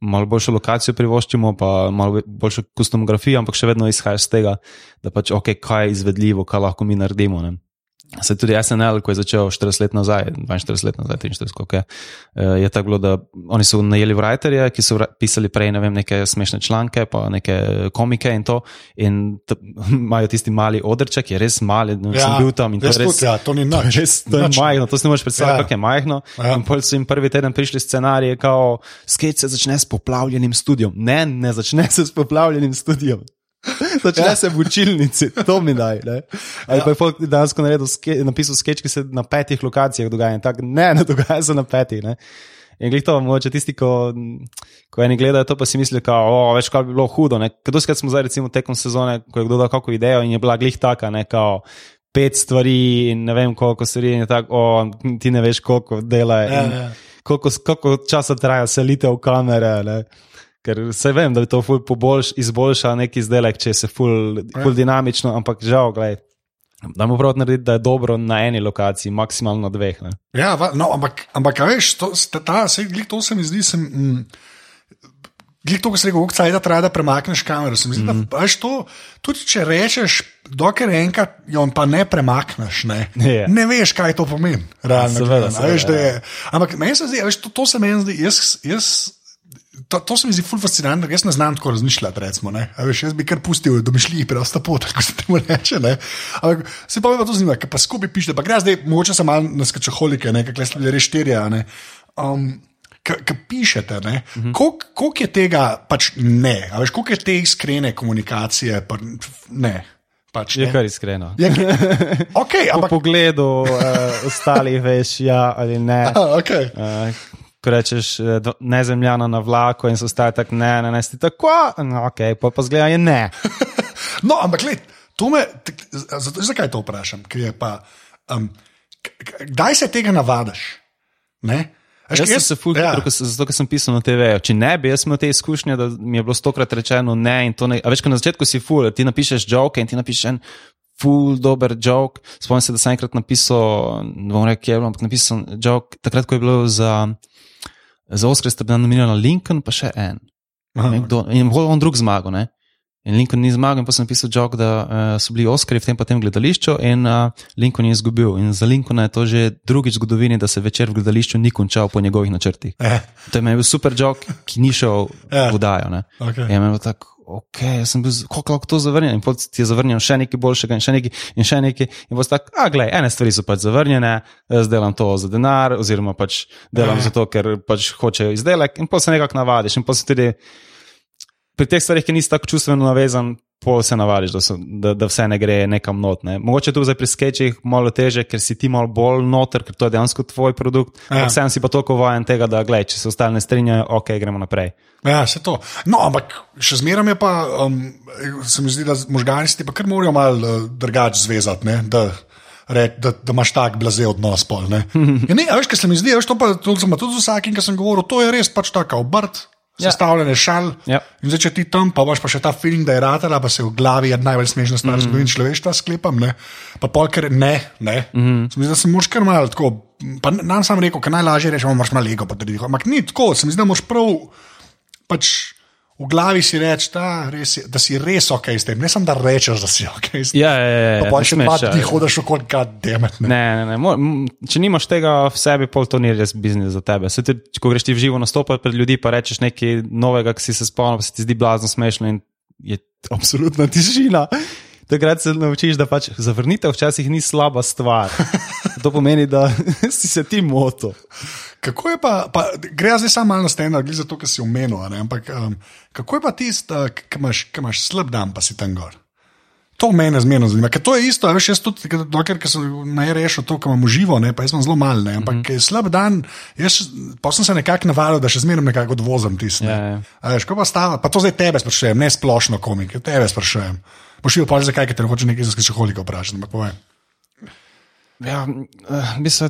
B: malo boljšo lokacijo privoščimo, pa malo boljšo kostumografijo, ampak še vedno izhajaš iz tega, da pač ok, kaj je izvedljivo, kaj lahko mi naredimo. Ne? Se tudi SNL, ko je začel 40 let nazaj, 42 let nazaj, 43, koliko je, eh, je tako bilo, da oni so najeli writerje, ki so pisali prej ne vem, neke smešne članke, pa neke komike in to. In imajo tisti mali odrček, ki je res mali, ja, sem bil tam in to je res.
A: tudi, ja, to ni nič.
B: res to je
A: Nič.
B: majhno, to si ne moreš predstavljati,
A: Ja.
B: kako je majhno.
A: Ja.
B: In pol so jim prvi teden prišli scenarije, kao sketch se začne s poplavljenim studiom. Ne, ne začne se s poplavljenim studiom. Začne se v učilnici, to mi daj. Ne? Ali pa je folk dejansko ske, napisal sketch, ki se na petih lokacijah dogaja. Tak, ne, ne dogaja se na petih. Ne? In glej to, mogoče tisti, ko, ko eni gledajo to, pa si mislijo, da več kaj bi bilo hudo. Kdorskrat smo zdaj, recimo, tekom sezone, ko je kdo dal kakšno idejo in je bila glih taka, ne, kao, pet stvari in ne vem koliko stvari in tako, o, ti ne veš koliko dela.
A: Ja,
B: in
A: ja.
B: Koliko, koliko časa traja selitev kamere. Ne? Ker se vem, da bi to ful poboljš, izboljša neki izdelek, če se ful, ful dinamično, ampak žal, gledaj. Da mu prav narediti, da je dobro na eni lokaciji, maksimalno dveh. Ne?
A: Ja, va, no, ampak, ampak veš, to, ta, sej, glih, to se mi zdi. Sem, mm, Glej, to, ko se reče, kako cajt traja, da premakneš kamero. Se mi Zdi, mm. da, veš, to, tudi če rečeš, dokler enkrat jo pa ne premakneš, ne,
B: Ja.
A: ne veš, kaj to pomeni. Realno,
B: Seveda,
A: veš,
B: seveda,
A: da je, ampak meni se zdi, veš, to, to se meni zdi, jaz, jaz, to, to se mi zdi ful fascinantno, jaz ne znam tako razmišljati. Recimo, veš, jaz bi kar pustil domišljiji, preosta pot, kot se temu reče. Ne. Ampak se pa me pa to zanima, ker pa skupaj pišete, pa gre zdaj, mogoče sem malo na skačaholike, nekaj bili štirje. a ne. Um, Ki pišete, uh -huh. koliko je tega, pač ne, a veš, koliko je te iskrene komunikacije, pa ne. Pač,
B: Je
A: ne.
B: kar iskreno.
A: Je, okay,
B: Po
A: ampak,
B: pogledu uh, ostalih veš, ja ali ne.
A: a, okay.
B: Uh, ko rečeš, eh, ne zemljana na vlaku in so ostali tako, ne, ne, ne, si tako, no, ok, pa pa zgleda, je ne.
A: No, ampak gled, to me, zato, zakaj to vprašam? Ker je pa, um, kdaj se tega navadiš? Ne?
B: Jaz
A: ker
B: sem se ful,
A: ja.
B: ja. zato ker sem pisal na TV. Če ne bi, jaz imel te izkušnje, da mi je bilo stokrat rečeno ne. in to Ne, a veš, ko na začetku si ful, ti napišeš joke in ti napišeš en ful, dober joke. Spomnim se, da sem enkrat napisal, ne bom rekel, ampak napisal joke, takrat, ko je bilo za, za Oscar, sta bila nominirana Lincoln, pa še en.
A: Aha,
B: Ne, kdo, in bolj on drug zmagal. Ne? In Lincoln ni zmagal, in pa sem napisal jok, da uh, so bili Oscari v tem, pa tem gledališču, in uh, Lincoln je izgubil. In za Lincolna je to že drugič v zgodovini, da se večer v gledališču ni končal po njegovih načrtih.
A: Eh,
B: To je meni bil super jok, ki ni šel
A: Ja.
B: v vodajo. Ne?
A: okay.
B: Je meni bilo tako, ok, jaz sem bil, kako lahko to zavrnjen. In potem ti je zavrnjen še nekaj boljšega, in še nekaj, in še nekaj. In potem tako, a glej, ene stvari so pač zavrnjene, jaz delam to za denar, oziroma pač delam
A: Ja.
B: zato, ker pač hočejo izdelek, in potem se nekako navadiš. In potem tudi pri teh stvarih, ki nisi tako čustveno navezan. Pol se navadiš, da, so, da, da vse ne gre nekam not. Ne. Mogoče tu zdaj pri sketchih malo teže, ker si ti malo bolj noter, ker to je dejansko tvoj produkt.
A: Ja.
B: Vsem si pa toliko vajen tega, da gled, če se ostali ne strinjajo, ok, gremo naprej.
A: Ja, se to. No, ampak še zmeraj je pa, um, se mi zdi, da možgani si pa kar morajo malo uh, drugače zvezati. Ne? Da, re- Da, da imaš tak blaze odnos. Pol, ne, ja, ne, veš, kaj se mi zdi, veš, to pa to tudi z vsakim, ki sem govoril, to je res pač tako obrt. Sestavljene šal.
B: Ja.
A: In zdaj, če ti tam, pa imaš pa še ta film, da je ratala, pa se v glavi je najbolj smešna stvar, mm -hmm. zgodovina človeštva, sklepam. Ne? Pa polker ne, ne. Mm -hmm. Sem, da sem mož kar malo tako. Pa nam sam rekel, ker najlažje rečemo, imaš malo lego, tudi. Ampak ni tako, se mi zdi, da moš prav. Pač, V glavi si reči, da, res da si res ok s tem, ne samo da rečeš, da si ok s tem.
B: Ja, ja, ja, ja,
A: Pa še
B: smeš,
A: pa
B: ja.
A: ti hodiš okoli, kad demet.
B: Ne, ne, ne. Mo- m, Če nimaš tega v sebi, pol to ni res biznis za tebe. Se tudi, ko greš ti v živo nastopati pred ljudi, pa rečeš nekaj novega, ki si se spomnil, pa se ti zdi blazno smešno in je absolutna tišina. Takrat se naučiš, da pač zavrnitev včasih ni slaba stvar. To pomeni, da si se ti motil.
A: Kako je pa, pa gre zdaj samo malo steno, glede za to, kar si omenil, ampak um, kako je pa tisto, uh, ki imaš, imaš slab dan, pa si tam gor? To mene zmerno zanima, ker to je isto, veš, jaz tudi, dokler sem naj rešil to, kar imam živo, ne, pa jaz sem zelo mal, ne, ampak mm -hmm. slab dan, jaz pa sem se nekako navadil, da še zmerno nekako odvozim tisto.
B: Ja,
A: Ne.
B: ja.
A: A Veš, ko pa stava, pa to zdaj tebe sprašujem, ne splošno komik, tebe sprašujem. Boš videl, pa zakaj, ker te hoče nekaj za skačeholika vprašati, ampak povej.
B: Ja, eh, v bistvu,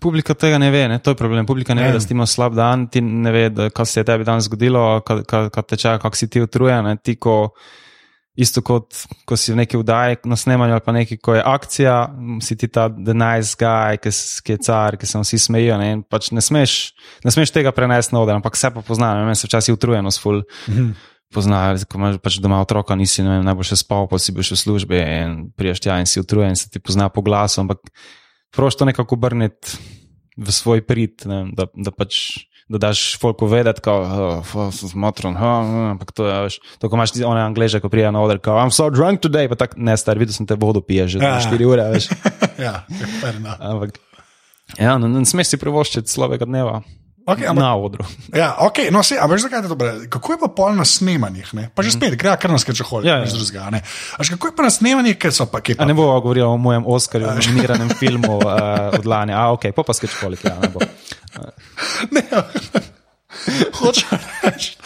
B: publika tega ne ve, ne? to je problem. Publika ne
A: Ja.
B: ve, da si imel slab dan, ti ne ve, da, kaj se je tebi danes zgodilo, kaj, kaj, kaj te čaka, kako si ti utrujen. ne. Ti, ko, isto kot ko si v neki vdaji na snemanju ali pa neki, ko je akcija, si ti ta the nice guy, ki, ki je car, ki se vsi smejijo. Ne, In pač ne, smeš, ne smeš tega prenesti na oder, ampak vse pa poznajo. Meni se včasih utrujenost ful. Poznajo, ko imaš pač doma otroka, nisi vem, najbolj še spal, pa si bil še v službi in priješ tja in si utrujen, in se ti pozna po glasu, ampak prosto nekako obrniti v svoj prid, ne, da, da pač. Da daš folku vedeti, da je zmotren, ampak to je, veš, to, ko imaš ti one angleže, ko prijajo na oder, kao, I'm so drunk today, pa tako, ne, star, videl sem te vodo piješ že
A: Ja.
B: 4 ure, veš.
A: ja, enough.
B: Ampak, ja, ne, ne smeš si privoščiti slabega dneva.
A: Okay,
B: ampak, na odru.
A: Ja, okay, no, se, veš, zakaj je to dobro? Kako je pa pol na snemanjih? Ne? Pa že spet, gre kar nas kreče hodi. Ja, ja. Kako je pa na snemanjih, ker so pa kje?
B: Ne bo govoril o mojem Oscarju, o nominiranem filmu uh, od lani. A, ok, pa pa skreč kolik. Ja, ne bo.
A: ne, hočem reči.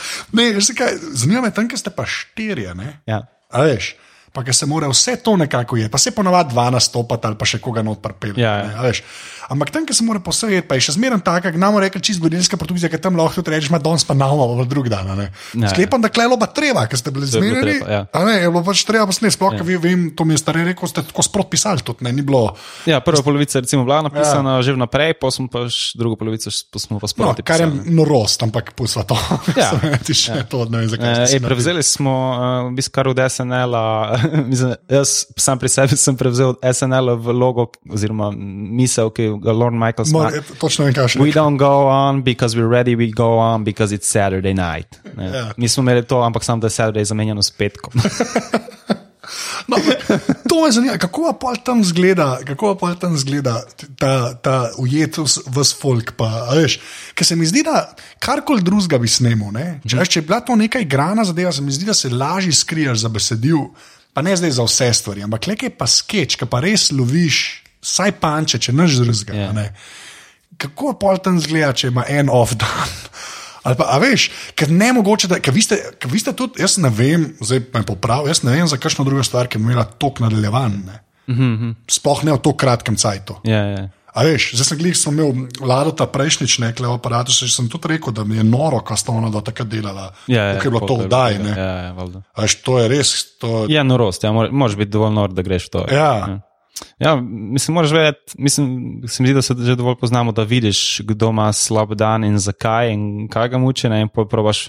A: Zanima me tam, ker ste pa štirje.
B: Ja.
A: A veš? pa se mora vse to nekako je, pa se ponovadi dva nastopati ali pa še koga not pripelje.
B: Ja, ja.
A: Ampak tam, ki se mora posvetiti, pa je še zmeraj tako, da nam reče čisto zgodovinska produkcija, ki tam lahko tudi rečeš, da danes pa namo v drug dan. Ja, ja, Sklepam, da klelo pa treba, ker ste bili zmerjeni.
B: Ja.
A: Ne, je bilo pač treba posneti, sploh, ja. vi, vem, to mi je stare rekel, ste tako sprot pisali, tudi ne, ni bilo.
B: Ja, prva polovica recimo bila napisana ja. že vnaprej, pa smo pa še drugo polovico smo pa sprot.
A: No, kar je norost, ampak pusla to.
B: Ja.
A: ja. to ne, zakaj,
B: e, prevzeli smo, uh, v bistvu kar od SNL-a, jaz sam pri sebi sem prevzel SNL v logo, oziroma misel, ki Lord Michael
A: Smith. Točno vem, kaj še.
B: We don't go on because we're ready, we go on because it's Saturday night. Ja. Mi smo imeli to, ampak sam da je Saturday zamenjano s petkom.
A: No, to me zanima, kako pa tam zgleda, kako pa tam zgleda ta, ta ujetus v folk. Ker se mi zdi, da karkoli drugega bi snimil. Če, če je bila to neka igrana zadeva, se mi zdi, da se lažje skriješ za besedil, pa ne zdaj za vse stvari, ampak le kaj pa skeč, ki pa res loviš, saj panče, če naš drugega. Yeah. Kako pa tam zgleda, če ima en off dan? Ali pa, veš, ker ne mogoče, da vi ste, vi ste tudi, jaz ne vem, zdaj pa me popravi, jaz ne vem za kakšno drugo stvar, ki bi imela tok nadaljevanje. Mm -hmm. Sploh ne v tako kratkem cajtu.
B: Yeah, yeah.
A: A veš, zdaj sem glih, sem imel vlado ta prejšnjič nekle v aparatu, še sem tudi rekel, da mi je noro, kaj sta ona do takrat delala.
B: Ja, ja,
A: je bilo to vdaj, ne?
B: Ja, ja,
A: A veš, to je res. To...
B: Ja, norost, ja, moraš biti dovolj nor, da greš v to.
A: Ja. ja.
B: Ja, mislim, moraš vedeti, mislim, se mi zdi, da se že dovolj poznamo, da vidiš, kdo ima slab dan in zakaj in kaj ga muči, ne, in pa probaš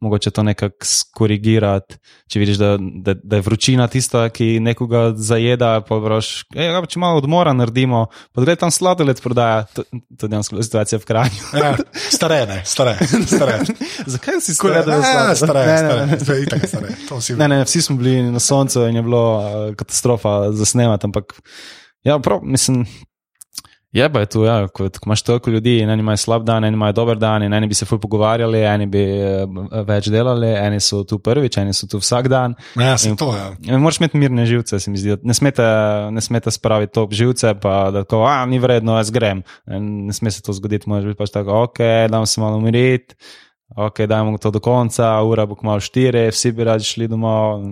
B: mogoče to nekako skorigirati. Če vidiš, da, da, da je vročina tista, ki nekoga zajeda, pa vraš, ja, če malo odmora naredimo, pa gre tam sladoled prodaja, to, to je dejansko situacija v kraju.
A: Ja, stare, ne, stare. stare.
B: Zakaj si skoraj da
A: ne, stare, ne, ne, ne. stare, stare.
B: Ne, ne, vsi smo bili na soncu in je bilo uh, katastrofa za snemati, ampak ja, prav, mislim. Je pa je tu, ja, ko, ko imaš toliko ljudi, eni imajo slab dan, eni imajo dober dan, eni bi se fuj pogovarjali, eni bi uh, več delali, eni so tu prvič, eni so tu vsak dan.
A: Ja, se to je. Ja.
B: Moraš imeti mirne živce, se mi zdi. Ne smete, ne smete spraviti top živce, pa da tako, a ni vredno, jaz grem. Ne sme se to zgoditi, moraš biti pač tako, ok, dam se malo umiriti, ok, dajmo to do konca, ura bo kmalo štiri, vsi bi radi šli domov.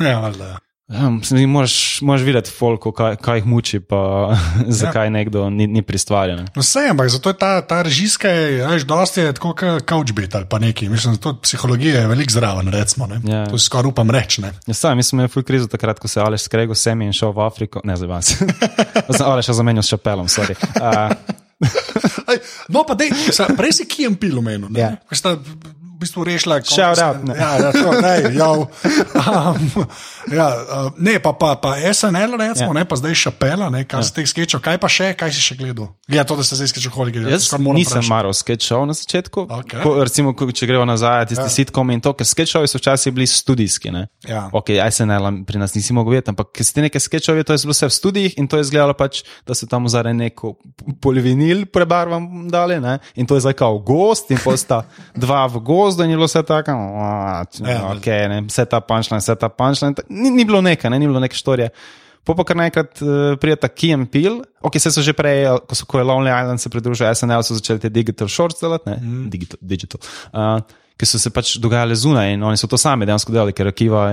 A: Ja, valjda.
B: Ja, moraš, moraš videti, folko, kaj, kaj jih muči, pa zakaj ja. nekdo ni, ni pristvarjen.
A: No, vse, ampak zato je ta, ta režijska, veš, dosti je tako kot couchbit ali pa neki. Mislim, da psihologija je veliko zraven, recimo. Ja. To si skoraj upam reči.
B: Ja, sam, mi smo imeli full krizo takrat, ko se Aleš skrego semi in šel v Afriko. Ne, zdaj vas. Aleš je zamenjal s šapelom, sorry. Uh,
A: no, pa dej, prej si kijem pil v menu. Ja v bistvu rešila.
B: Shout out.
A: Ne, ja, ja, to, ne, um, ja, uh, ne pa, pa, pa SNL, recimo, ja. ne, pa zdaj šapela, ne, kaj ja. si teh sketchov, kaj pa še, kaj si še gledal? Ja, to, da ste zdaj sketchov hodili.
B: Jaz nisem maral sketchov na začetku.
A: Okay.
B: Ko, recimo, ko, če gremo nazaj, tisti ja. sitkom in to, ker sketchovi so včasih bili studijski.
A: Ja.
B: Ok, SNL pri nas nisi mogel vedeti, ampak ker si ti nekaj sketchovi, to je bilo vse v studijih in to je izgledalo pač, da so tam vzare neko polivinil prebarvam dali, ne, in to je zdaj kao gost in posta dva v gost gozdu in je bilo vse tako, ja, okay, ne, vse ta punčline, vse ta punčline. Ni, ni bilo nekaj, ne, ni bilo neke storije. Po pa kar naenkrat uh, prijeta Kim Peel, ok, se so že prej, ko so ko je Lonely Island se pridružili SNL, so začeli te digital shorts delati, ne, mm. digital. digital. Uh, ki so se pač dogajale zunaj in oni so to sami dejansko delali, ker Akiva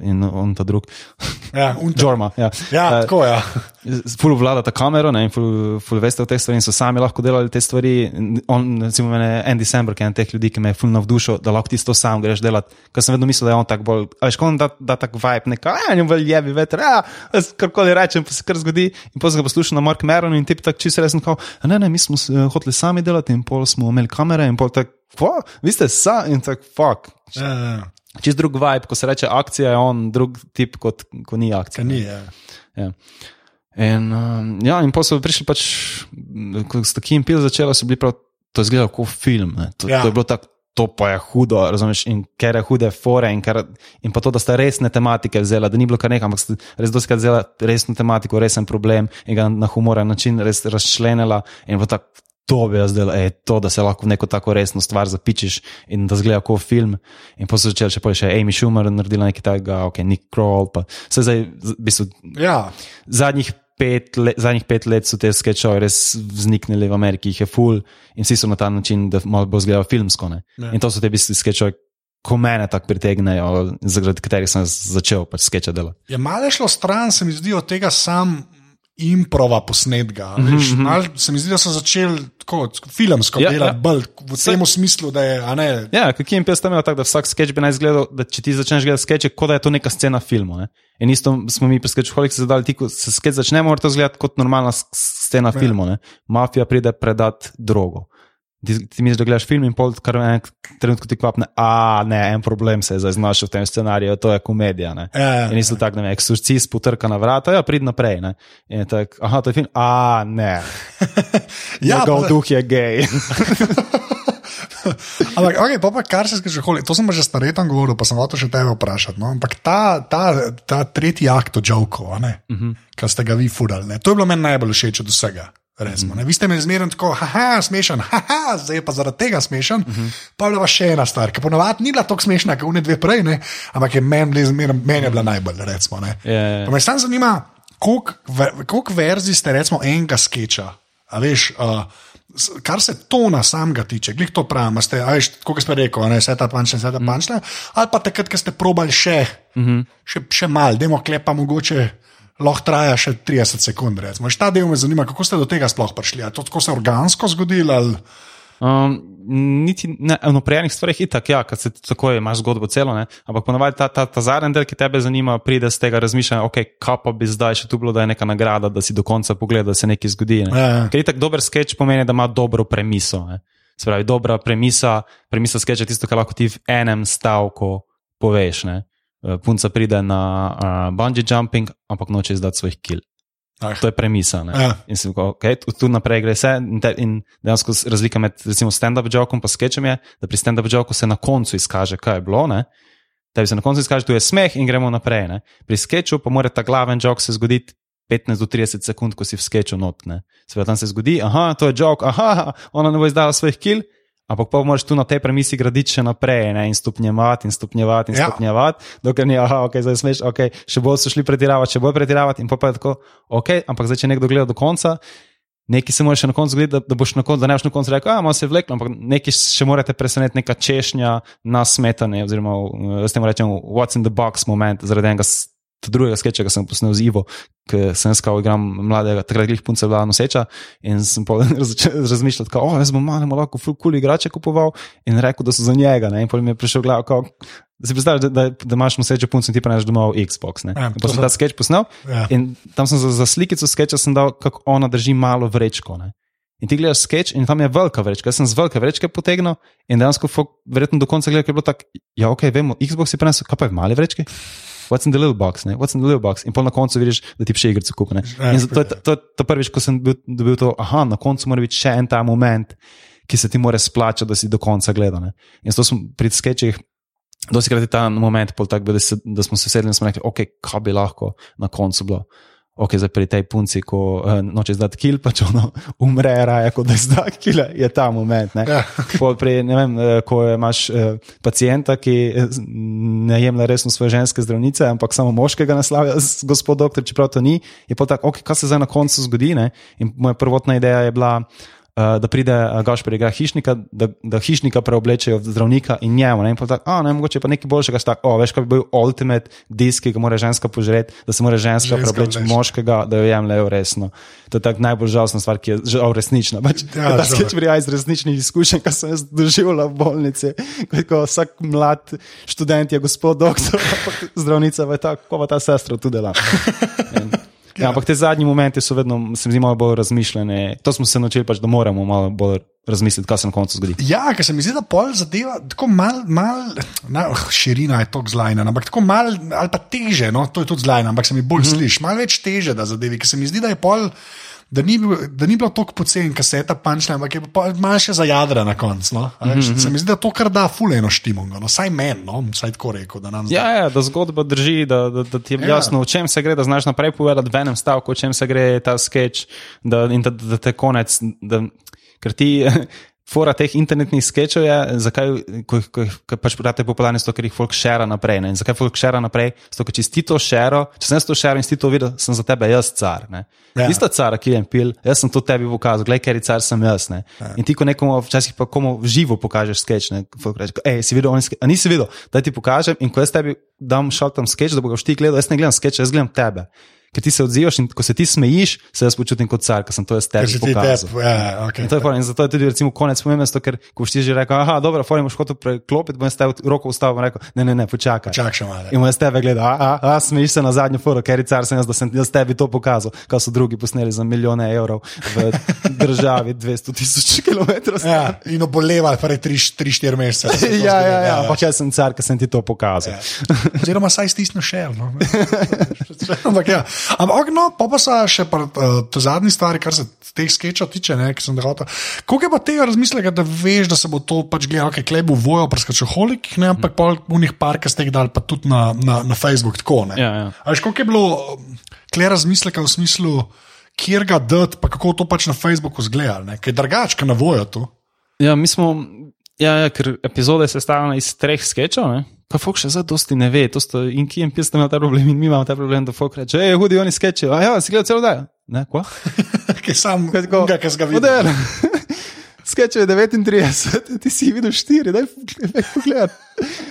B: in on ta drug.
A: Ja,
B: Džorma. Ja,
A: ja uh, tako je. Ja.
B: Ful vlada ta kamero ne, in ful, ful veste o teh stvareh in so sami lahko delali te stvari. On, recimo, mene, en December, ki je en teh ljudi, ki me je ful navdušil, da lahko ti to sam greš delati. Ker sem vedno mislil, da je on tak bolj, veš, ko on da, da tak vibe, neka, a njim veljevi veter, a, karkoli rečem, pa se kar zgodi. In potem ga poslušam na Mark Meron in ti tak čisto resen, kao, ne, ne, mi smo uh, hoteli sami delati in pol smo imeli kamere in pol tak vi ste sa in tako, fuck.
A: Ja, ja.
B: Čist drug vibe, ko se reče akcija, je on drug tip, kot ko ni akcija.
A: Ni, ja.
B: Ja. In, um, ja, in potem so prišli, pač, ko so takim pil začeli, so bili prav, to je izgledalo kot film. To, ja. to je bilo tako, to pa je hudo, razumeš, in ker je hude fore, in, ker, in pa to, da ste resne tematike vzeli, da ni bilo kar nekaj, ampak ste res dosti vzeli resno tematiko, resen problem in ga na humoren način res razčlenila in tako to bi jaz delal, ej, to, da se lahko v neko tako resno stvar zapičiš in da zgleda kot film. In pa so začeli še pojši, Amy Schumer naredila nekaj takega, ok, Nick Kroll, pa vse zdaj, v bistvu,
A: Ja,
B: zadnjih pet, let, zadnjih pet let so te sketchoje res vzniknili v Ameriki, jih je full in vsi so na ta način, da malo bo izgledal filmsko. Ne?
A: Ja.
B: In to so te bistvu sketchoje, ko mene tako pritegnejo, zaradi katerih sem začel pač sketcha delati.
A: je malo šlo stran, se mi zdi od tega sam. Improva posnetka.
B: Mhm,
A: Mm -hmm. Se mi zdi, da so začeli tako filmsko
B: Ja,
A: delati,
B: ja.
A: bolj v tem smislu, da je. Ne,
B: Ja, kot jim pes tam je tako, da vsak sketch bi naj izgledal, da če ti začneš gledati sketche, kot da je to neka scena filma. Ne? In isto smo mi pri sketchholiki zadali, ti, ko se sketch začne, mora to izgledati kot normalna scena
A: Ja.
B: filma. Ne? Mafija pride predati drogo. Ti, ti misliš, da gledaš film in pol, kar en trenutek ti kvapne, a ne, en problem se je zdaj znašel v tem scenariju, to je komedija. Ne?
A: Ja,
B: In isto tako, ne eksorcist potrka na vrata, ja, prid naprej. Ne? In tako, aha, to je film, a ne.
A: Ja,
B: Njegov
A: pa-
B: duh je gej.
A: Ampak, okay, pa, pa kar se skriže, to sem že staretom govoril, pa sem hotel še tebe vprašati. No? Ampak ta, ta, ta tretji akt od Jokov, uh
B: Mhm.
A: -huh. ki ste ga vi fudali, ne? to je bilo meni najbolj všeč od vsega. Recimo, ne? vi ste me zmerno tako, haha, smešen, haha, zdaj pa zaradi tega smešen. Uh -huh. Pa je bila še ena stvar, ki ponovadi ni bila tako smešna, kot une dve prej, ne? ampak je meni zmerno- meni je bila najbolj. Recimo, ne?
B: Ja, ja.
A: Pa me samo zanima, koliko koliko verzij ste recimo enega sketcha. A veš, uh, kar se tona samega tiče, glej to pravim, ste, veš, kot ste rekel, ne, vse ta pančne, vse ta pančne, ali pa takrat, ko ste probali še, mm -hmm. še, še mal, demo klepa mogoče. Lahko traja še 30 sekund. Recimo. Veš, Ta del me zanima, kako ste do tega sploh prišli. Je to tako se organsko zgodilo? Ali...
B: Um, niti ne, no, pri enih stvareh je tako, ja, kad se tako je, imaš zgodbo celo, ne? ampak ponovadi ta, ta, ta zadnji del, ki tebe zanima, pride z tega razmišljanja, ok, kaj pa bi zdaj še tu bilo, da je neka nagrada, da si do konca pogleda, da se nekaj zgodi. Ne?
A: Ja, ja.
B: Ker je tako dober sketch pomeni, da ima dobro premiso. Ne? Se pravi, dobra premisa, premisa sketcha je tisto, kar lahko ti v enem stavku poveš. Ne? Eh, Punca pride na uh, bungee jumping, ampak noče izdati svojih kil.
A: Ah,
B: To je premisa.
A: Ja.
B: In sem rekel, okay, tu, tu naprej gre vse. In, te, in dejansko razlika med stand-up jokom in sketchem je, da pri stand-up joku se na koncu izkaže, kaj je bilo. Ne? Da se na koncu izkaže, tu je smeh in gremo naprej. Ne? Pri sketchu pa mora ta glaven jok se zgoditi 15 do 30 sekund, ko si v sketchu notne. Seveda tam se zgodi, aha, to je jok, aha, ona ne bo izdala svojih kil. Ampak pa moraš tu na tej premisi graditi še naprej ne? in stopnjevati, in stopnjevati, in
A: Ja.
B: stopnjevati, dokler ni, aha, ok, zdaj smeš, ok, še bolj so šli pretiravati, še bolj pretiravati, in pa, pa je tako, ok, ampak zdaj, če nekdo gleda do konca, nekaj se mora še na koncu zgoditi, da, da boš na koncu, da ne boš na koncu rekel, a malo se je vleklo, ampak nekaj še morate presenetiti, neka češnja na smetane, oziroma eh, s tem rečem, what's in the box moment, zaradi enega drugega sketcha, ki sem posnel z Ivo, ki sem iskal, igram mladega, takrat glih punce bila noseča in sem pol začel razmišljati, kao, oh, jaz bom malo lahko ful kul igrače kupoval in rekel, da so za njega, ne, in potem mi je prišel glav, kao, da si predstavljaš, da, da, da imaš nosečo punco in ti preneš domov Xbox, ne.
A: Ja,
B: potem sem ta sketch posnel
A: Ja.
B: in tam sem za, za slikico sketcha sem dal, kako ona drži malo vrečko, ne. In ti gledaš sketch in tam je velika vrečka. Jaz sem z velike vrečke potegnil in dejansko, verjetno do konca gledal, je bilo tako, ja, ok, vemo, Xbox je prenesel, kaj pa je v mali vrečki? What's in the little box, ne? What's in the little box? In pol na koncu vidiš, da ti še igrico kupi. ne.
A: Ja,
B: In zato je to, to, to prvič, ko sem bil, dobil to, aha, na koncu mora biti še en ta moment, ki se ti mora splačati, da si do konca gledal. Ne? In zato sem pri sketchih, dosti krat je ta moment, tak, da, se, da smo se sedeli in smo rekli, ok, kaj bi lahko na koncu bilo. Ok, zdaj pri tej punci, ko uh, noče zdati kil, pa če ono umre, raje kot da izda kil, je ta moment. Ne?
A: Ja.
B: Pol pri, ne vem, eh, ko imaš eh, pacijenta, ki ne jemlje resno svoje ženske zdravnice, ampak samo moškega naslavlja, gospod doktor, čeprav to ni, je pa tako, ok, kaj se zdaj na koncu zgodi. Ne? In moja prvotna ideja je bila, uh, da pride uh, Gašpor igra hišnika, da, da hišnika preoblečejo v zdravnika in njemu. Ne? In pa tako, a ne, mogoče pa nekaj boljšega, tako, o, veš, kaj bi bil ultimate disk, ki ga mora ženska požreti, da se mora ženska,
A: Ženska
B: preobleči v moškega, da jo jemljejo resno. To je tako najbolj žalostna stvar, ki je žal resnična. Pač,
A: Ja,
B: ta sketch prija iz resničnih izkušenj, ki sem jaz doživela v bolnici. Ko, vsak mlad študent je gospod doktor, ampak zdravnica je tako, pa ta sestra tu dela. In, Ja, ampak te zadnji momenti so vedno, se mi zdi, malo bolj razmišljene. To smo se naučili, pač, da moramo malo bolj razmisliti, kaj se na koncu zgodi.
A: Ja, ker se mi zdi, da pol zadeva tako mal, mal na, oh, širina je tako zlajna, ampak tako mal ali pa teže, no, to je tudi zlajna, ampak se mi bolj mm -hmm. sliši, malo več teže da zadevi, ker se mi zdi, da je pol. Da ni, bil, da ni bilo tako poceni, kaseta, pančna, ampak je bilo malo še za jadra na koncu. No? Mm -hmm. Se mi zdi, da to kar da fuleno štimongo, no? saj meni, no? saj tako rekel. Da
B: Ja, ja, da zgodba drži, da, da, da ti je
A: Ja.
B: ja. jasno, o čem se gre, da znaš naprej povedati v enem stavku, o čem se gre ta sketch, da, in da, da te konec. Da, ker ti. Fora teh internetnih sketchov je, zakaj ko, ko, ko pač pravite popularni, zato ker jih folk šera naprej. Ne? In zakaj folk šera naprej? Zato, ker če si to šero, če sem to šero in si to videl, sem za tebe jaz car. Ja. Ista cara, ki je pil, jaz sem to tebi pokazal, gledaj, ker je car sem jaz. Ja. In ti, ko nekomu včasih pa komu živo pokažeš sketch, ne, reče, hej, si videl, a nisi videl, da ti pokažem in ko jaz tebi dam šel tam sketch, da bo ga všti gledal, jaz ne gledam sketch, jaz gledam tebe ker ti se odzivaš in ko se ti smejiš, se jaz počutim kot car, ker sem to jaz tebi pokazal. Tep,
A: ja, okay,
B: in, to je in zato je tudi recimo, konec pomembno, ker ko si že rekel, aha, dobro, fajn, moš hotel preklopiti, bom jaz te roko ustavil in rekel, ne, ne, ne, počakaj.
A: Počakaj še malo.
B: In bom jaz tebe gledal, a, a, a smejiš se na zadnjo foro, ker je car sem jaz, da sem jaz tebi to pokazal, kar so drugi posneli za milijone evrov v državi 200 tisoč km.
A: Ja, in oboleval, prej 3-4 mesece.
B: ja, ja, ja, ampak jaz sem car, ker sem ti to pokazal.
A: Ja. Oziroma, saj stisnil še eno. Ampak ja, ampak no, pa pa so še pa, uh, zadnji stvari, kar se teh sketchov tiče, ne, ki sem jih hotel. Koliko je pa tega razmisleka, da veš, da se bo to pač gledalo, kaj okay, bo vojo, preskačo holik, ne, ampak pol unih par, ki ste jih dali pa tudi na, na, na Facebook. Tako,
B: ja, ja.
A: Ali koliko je bilo kle razmisleka v smislu, kjer ga dati, pa kako to pač na Facebooku zgleda, kaj drugače, na vojo tu.
B: Ja, mi smo. Ja, ja, ker epizode se sestavljajo iz treh sketchov, pa fuk še zdaj dosti ne ve. Sto, in ki jim da ima ta problem, in mi imamo ta problem, da fuk reče, hej, hudi oni sketchi. A ja, si gledal celo dan. Ne, kva?
A: Kaj sam, kaj ga ga vidi.
B: Sketch je 39, ti si videl 4, da je pogled.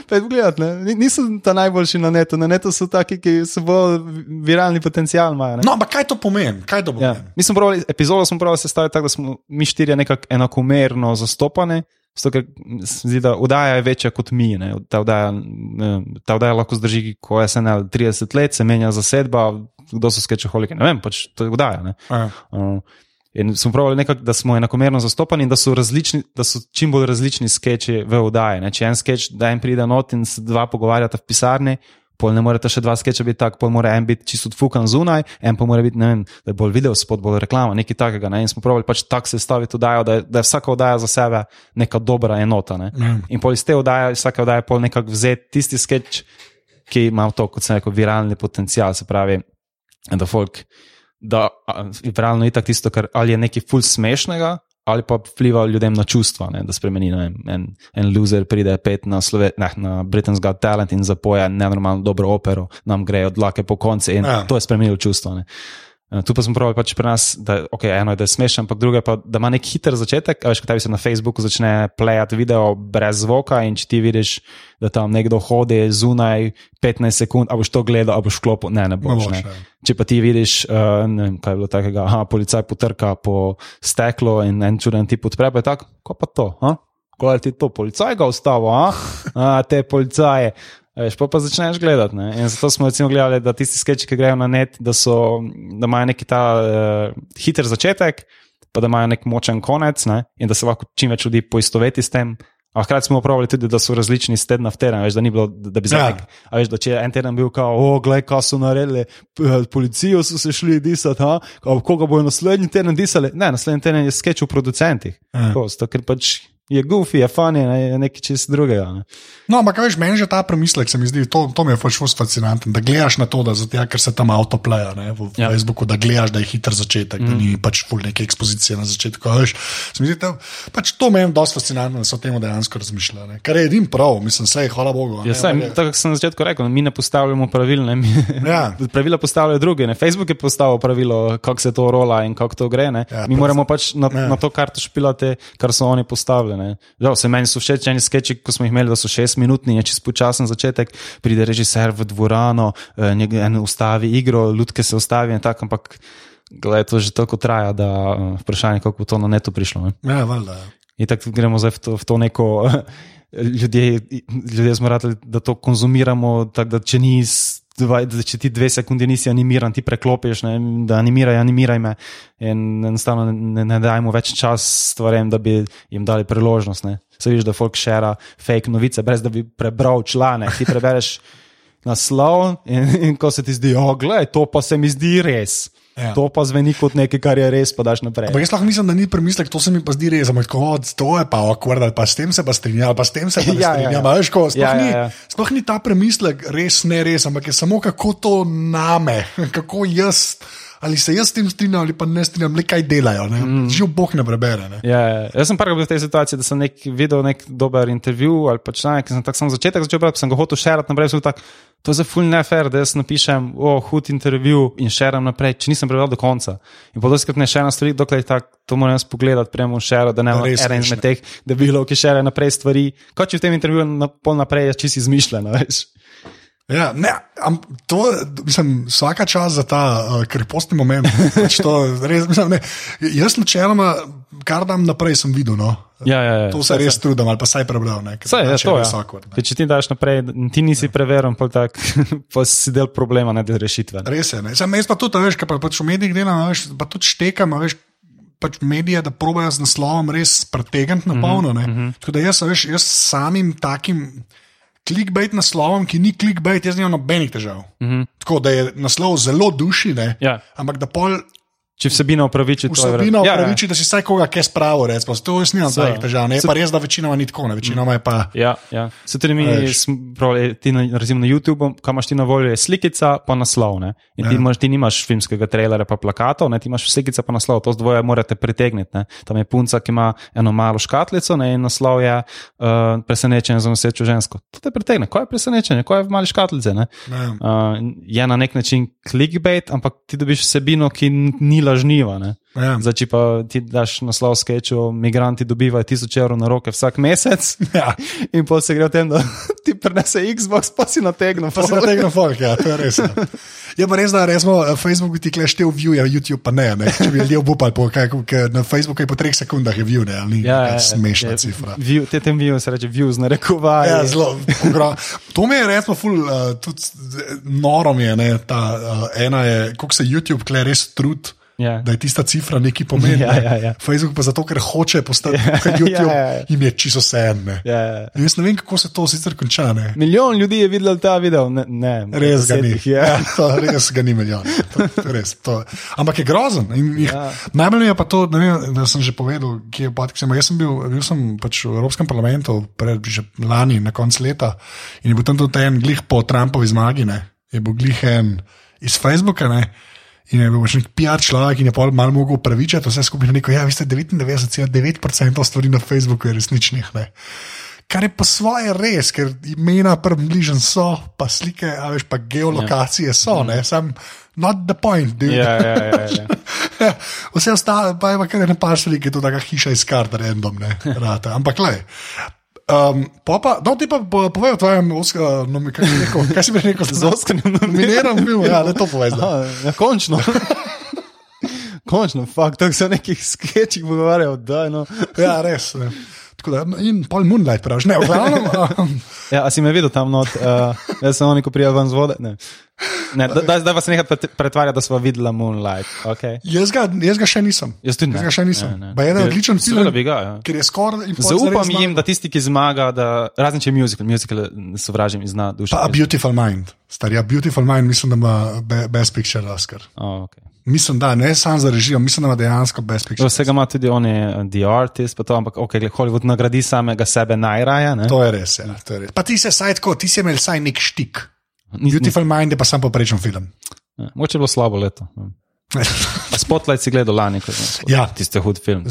B: pogled Niso ta najboljši na netu, na netu so taki, ki so bolj viralni potencial. Imajo,
A: no, ampak kaj to pomeni? Kaj to
B: ja. pomeni? Ja. Pravili, epizodo smo pravili sestaviti tako, da smo mi štirje nekako enakomerno zastopani. Zato, ker se zdi, da oddaja je večja kot mi. Ta oddaja, ta oddaja lahko zdrži, ko je SNL 30 let, se menja zasedba, kdo so sketchuholiki. Ne vem, pač to je oddaja. Uh, in smo pravili, nekak, da smo enakomerno zastopani in da so, različni, da so čim bolj različni sketchi v oddaji. Ne? Če en sketch, da en pride not in se dva pogovarjata v pisarni, pol ne morete še dva sketcha biti tak, pol mora en biti čisto fukan zunaj, en pa mora biti, ne vem, da je bolj video spot, bolj reklama, nekaj takega. Ne? In smo pravili pač tako se staviti oddajo, da, da je vsaka oddaja za sebe neka dobra enota. Ne? Mm. In pol iz te oddaje, vsake oddaje pol nekako vzeti tisti sketch, ki ima to, kot se reče, viralni potencial, se pravi, da folk. Da je itak tisto, kar ali je nekaj ful smešnega, ali pa vpliva ljudem na čustva, ne, da spremeni. Ne, en, en loser pride pet na, Slove, ne, na Britain's Got Talent in zapoje nenormalno dobro opero, nam gre od lake po konci in ja. to je spremenilo čustva. Ne. Eh, tu pa smo pravili pač pri nas, da okay, eno je, da je smešen, ampak drugo je, pa, da ima nek hiter začetek. Veš, kaj se na Facebooku začne plejati video brez zvoka in če ti vidiš, da tam nekdo hodi zunaj 15 sekund, a boš to gledal, a boš klopo, ne, ne boš. Ne. Ja. Če pa ti vidiš, uh, ne vem, kaj je bilo takega, aha, policaj potrka po steklo in en čuden ti podpre, pa je tako, ko pa to, ha? Ko je ti to, policaj ga ustavo, a? a te policaje. Veš, pa, pa začneš gledati. Ne? In zato smo recimo gledali, da tisti sketchi, ki grejo na net, da, so, da imajo neki ta uh, hiter začetek, pa da imajo nek močen konec ne? in da se lahko čim več ljudi poistoveti s tem. A hkrati smo upravili tudi, da so različni iz tedna v teden, veš, da ni bilo, da bi zdaj. Ja. Veš, da če je en teden bil, kao, o, gledaj, kaj so naredili, policijo so se šli disati, ha? koga bojo naslednji teden disali. Ne, naslednji teden je sketch v producentih. Ja. Prosto, ker pač je goofy, je funny, je nekaj čist drugega. Ne.
A: No, ampak veš, meni že ta premislek se mi zdi, to, to mi je pač fascinantno, da gledaš na to, da zato, ja, ker se tam avto pleja ne, v ja. Facebooku, da gledaš, da je hiter začetek, mm. da ni pač full neke ekspozicije na začetku. Veš, se mi zdi, da pač to meni dosti fascinantno, da so o tem dejansko razmišljali. Kar je edin prav, mislim, vse, hvala Bogu.
B: Ja, saj, tako sem na začetku rekel, mi ne postavljamo pravil, ne, mi, ja. pravila postavljajo druge. Ne. Facebook je postavil pravilo, kako se to rola in kako to gre. Ja, mi moramo pač na, ja. na to karto špilati, kar so oni postavili. Žal, se meni so všeč eni sketchi, ko smo jih imeli, da so šest minutni, je čez počasen začetek, pride režiser v dvorano, eh, en ustavi igro, ljudke se ustavi in tako, ampak gledaj, to že toliko traja, da uh, vprašanje, kako bo to na netu prišlo. Ne?
A: Ja, valjda. Ja.
B: In tako gremo zdaj v to, v to neko. Ljudje, ljudje smo radi, da to konzumiramo, tako da če ni dva, če ti dve sekunde nisi animiran, ti preklopiš, ne, da animiraj, animiraj me. In enostavno ne, ne dajmo več čas stvarem, da bi jim dali priložnost. Ne. Se vidiš, da folk šera fake novice, brez da bi prebral članek. Ti prebereš naslov in, in ko se ti zdi, oglej, to pa se mi zdi res. Ja. To pa zveni kot nekaj, kar je res, pa daš naprej.
A: Ampak jaz lahko mislim, da ni premislek, to se mi pa zdi res. Ampak to je pa okvar, pa s tem se pa strinjam, pa s tem se pa ja, strinjam. Ja, ja. Sploh, ja, ni, ja, ja. sploh ni ta premislek res, ne res, ampak je samo kako to name, kako jaz ali se jaz s tem strinjam, ali pa ne strinjam, le kaj delajo. Mm. Že Bog ne prebere. Ne?
B: Ja, ja. Jaz sem prvi bil v tej situaciji, da sem nek, videl nek dober intervju ali pa članek, ki sem tako sam začetek začel brati, sem ga hotel širiti naprej. Tak, to je za full nefer, da jaz napišem, o, oh, hud intervju in širim naprej, če nisem prebral do konca. In potem skrat ne širim stvari, dokler je tako, to moram jaz pogledati, premo širo, da ne bo res en izmed teh, bilo, ki širi naprej stvari. Kot če v tem intervjuju na pol naprej, jaz čisi izmišljeno, veš.
A: Ja, ne, am, to, mislim, vsaka čas za ta uh, krepostni moment. Pač to, res, mislim, ne, jaz, načeloma, kar dam naprej, sem videl. No.
B: Ja, ja, ja,
A: to se res trudim, ali pa saj prebral.
B: Saj, ja, to je vsako. Če ti daš naprej, ti nisi ja. preverjen, pa, tak, pa si del problema, ne del rešitve.
A: Res je. Sam jaz pa tudi, veš, kaj pa, pač v medijih delam, veš, pa tudi štekam, veš. Pač medije, da probejo z naslovom res pretegniti na polno. Mm -hmm. Tako da jaz, veš, jaz samim takim clickbait naslovom, ki ni clickbait, jaz nimam nobenih težav. Mm -hmm. Tako da je naslov zelo duši,
B: ja.
A: ampak da pol
B: Če vsebina upraviči,
A: to vsebina ja, upraviči, ja, da si vsaj koga kaj spravo reče. To je snimano, da je težava. Je pa res, da večinoma ni tako, večinoma je pa.
B: Ja, ja. Se tudi mi, pravi, ti na, na YouTube, kam imaš ti na voljo, je slikica pa naslov. Ne? In ti, ja. imaš, ti nimaš filmskega trailera pa plakatov, ne? ti imaš slikica pa naslov, to z dvoje morate pritegniti. Ne? Tam je punca, ki ima eno malo škatlico ne? in naslov je uh, presenečenje za nosečo žensko. To te pritegne. Kaj je presenečenje, kaj je v mali škatlici? Uh, je na nek način clickbait, ampak ti dobiš vsebino, ki ni lažniva.
A: Ja.
B: Zdaj, če pa ti daš naslov sketchu, migranti dobivajo 1000 evrov na roke vsak mesec,
A: ja.
B: in pa se gre v tem, da ti prenese Xbox, pa si nategnil.
A: Pa si nategnil folk, ja, to je res. Ja. Je pa res, da resmo, Facebook ti kleštev view, ja, YouTube pa ne, ne. če bi ljudje obupali, po, kaj, kaj, na Facebooku je po treh sekundah je view, ne, ali ja, ja, smešna ja, cifra.
B: View, te tem view se reče views, ne rekovaj.
A: Ja, zelo, to mi je resmo ful, uh, tudi noro mi je, ne, ta uh, ena je, koliko se YouTube kle res trud.
B: Yeah. Ja.
A: Da je tista cifra nekaj pomeni.
B: Yeah, yeah, yeah.
A: Facebook pa zato, ker hoče postati yeah. Ja, YouTube, yeah, yeah, yeah. jim je čisto vse eno.
B: Yeah, yeah.
A: Jaz ne vem, kako se to sicer konča. Ne?
B: Milijon ljudi je videl ta video. Ne, ne,
A: res ga ni. Ja, to, res ga ni milijon. To, res, to. Ampak je grozen. Ja. Najbolj je pa to, vem, da sem že povedal, kje je podcast. Jaz sem bil, bil sem pač v Evropskem parlamentu pred lani, na koncu leta, in je bil tam tudi en glih po Trumpovi zmagi, ne? je bil glih en iz Facebooka. Ne? In je bil še nek PR človek, in je pa malo mogel upravičiti vse skupaj. Rekel, ja, vi ste 99,9% stvari na Facebooku resničnih. Ne. Kar je pa svoje res, ker imena približen so, pa slike, a veš, pa geolokacije so, ne, sam not the point.
B: Ja, ja, ja, ja.
A: Vse ostalo, pa je pa kar ne pa slike, to je taka hiša iz kart, random, ne, rata. Ampak le. Um, pa, no, ti pa povej o tvojem Oskarju, no, kaj, kaj si mi rekel,
B: z Oskarjem
A: nominiran bil, ja, ne to povej.
B: Ja, končno. končno, fakt, tako se o nekih sketchih pogovarjajo, da je. No.
A: ja, res. Ne. Da, in pol Moonlight, praviš, ne, v glavnem.
B: ja, a si me videl tam not, uh, jaz sem oni, ko prijel ven z vode. Ne. Ne, da, da, da vas nekaj pretvarja, da smo videli Moonlight. Okay.
A: Jaz, ga, jaz ga še nisem.
B: Jaz tudi
A: ne. Jaz ga še nisem. Ne, ne. Je en odličen film.
B: Ga, ja.
A: Ker je skoraj.
B: Zaupam jim, da tisti, ki zmaga, da, razen če je musical, musical sovražim iz dna duše.
A: Pa A Beautiful Mind. Starja Beautiful Mind, mislim, da ima Best Picture Oscar.
B: Oh, okay.
A: Mislim, da ne samo za režijo, mislim, da ima dejansko Picture.
B: Vsega ima tudi oni, uh, The Artist, pa to, ampak okay, Hollywood nagradi samega sebe najraje. Ne?
A: To je res, ja, to je res. Pa ti se saj tako, ti si imel saj nek štik. Beautiful Mind je pa sam poprečen film.
B: Ja, mogoče je bilo slabo leto. Spotlight si gledal lani, kot je
A: ja.
B: tisti hud film.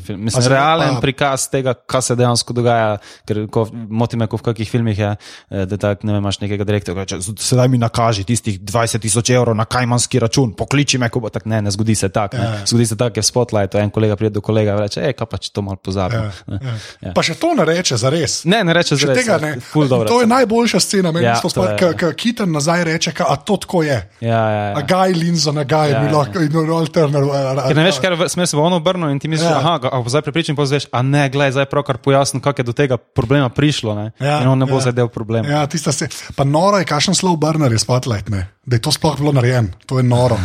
B: film. Mislim, realen pa... prikaz tega, kaj se dejansko dogaja. Ker moti me, ko v kakih filmih je, eh, da tak, ne vem, imaš nekega direktorja, ki reče: Sedaj mi nakaži tistih 20 tisoč evrov na kajmanski račun, pokliči me, ko bo tako. Ne, ne zgodi se tako. Ja. Zgodi se tako, je v Spotlightu en kolega pride do kolega in reče: Hej, kaj pa če to malo pozabim. Ja.
A: Ja. Ja. Pa še to ne reče za res.
B: Ne, ne reče za res. Tega, ne.
A: To je najboljša scena, meni ja, to, kar Kiten nazaj reče, a to tako je.
B: Ja, ja, ja.
A: A gaj linzo, a gaj ja, mi lahko. Ja. Turner.
B: Ker ne veš, ker smo se v ono obrnili in ti misliš, da ja. je zdaj prepričan, pa zveš, a ne, gledaj, zdaj prav kar pojasni, kako je do tega problema prišlo. Ja, in on ne bo ja. zdaj del problema.
A: Ja, se, pa noro je, kakšen slow burner je spotlight, ne? da je to sploh bilo narejeno, to je noro.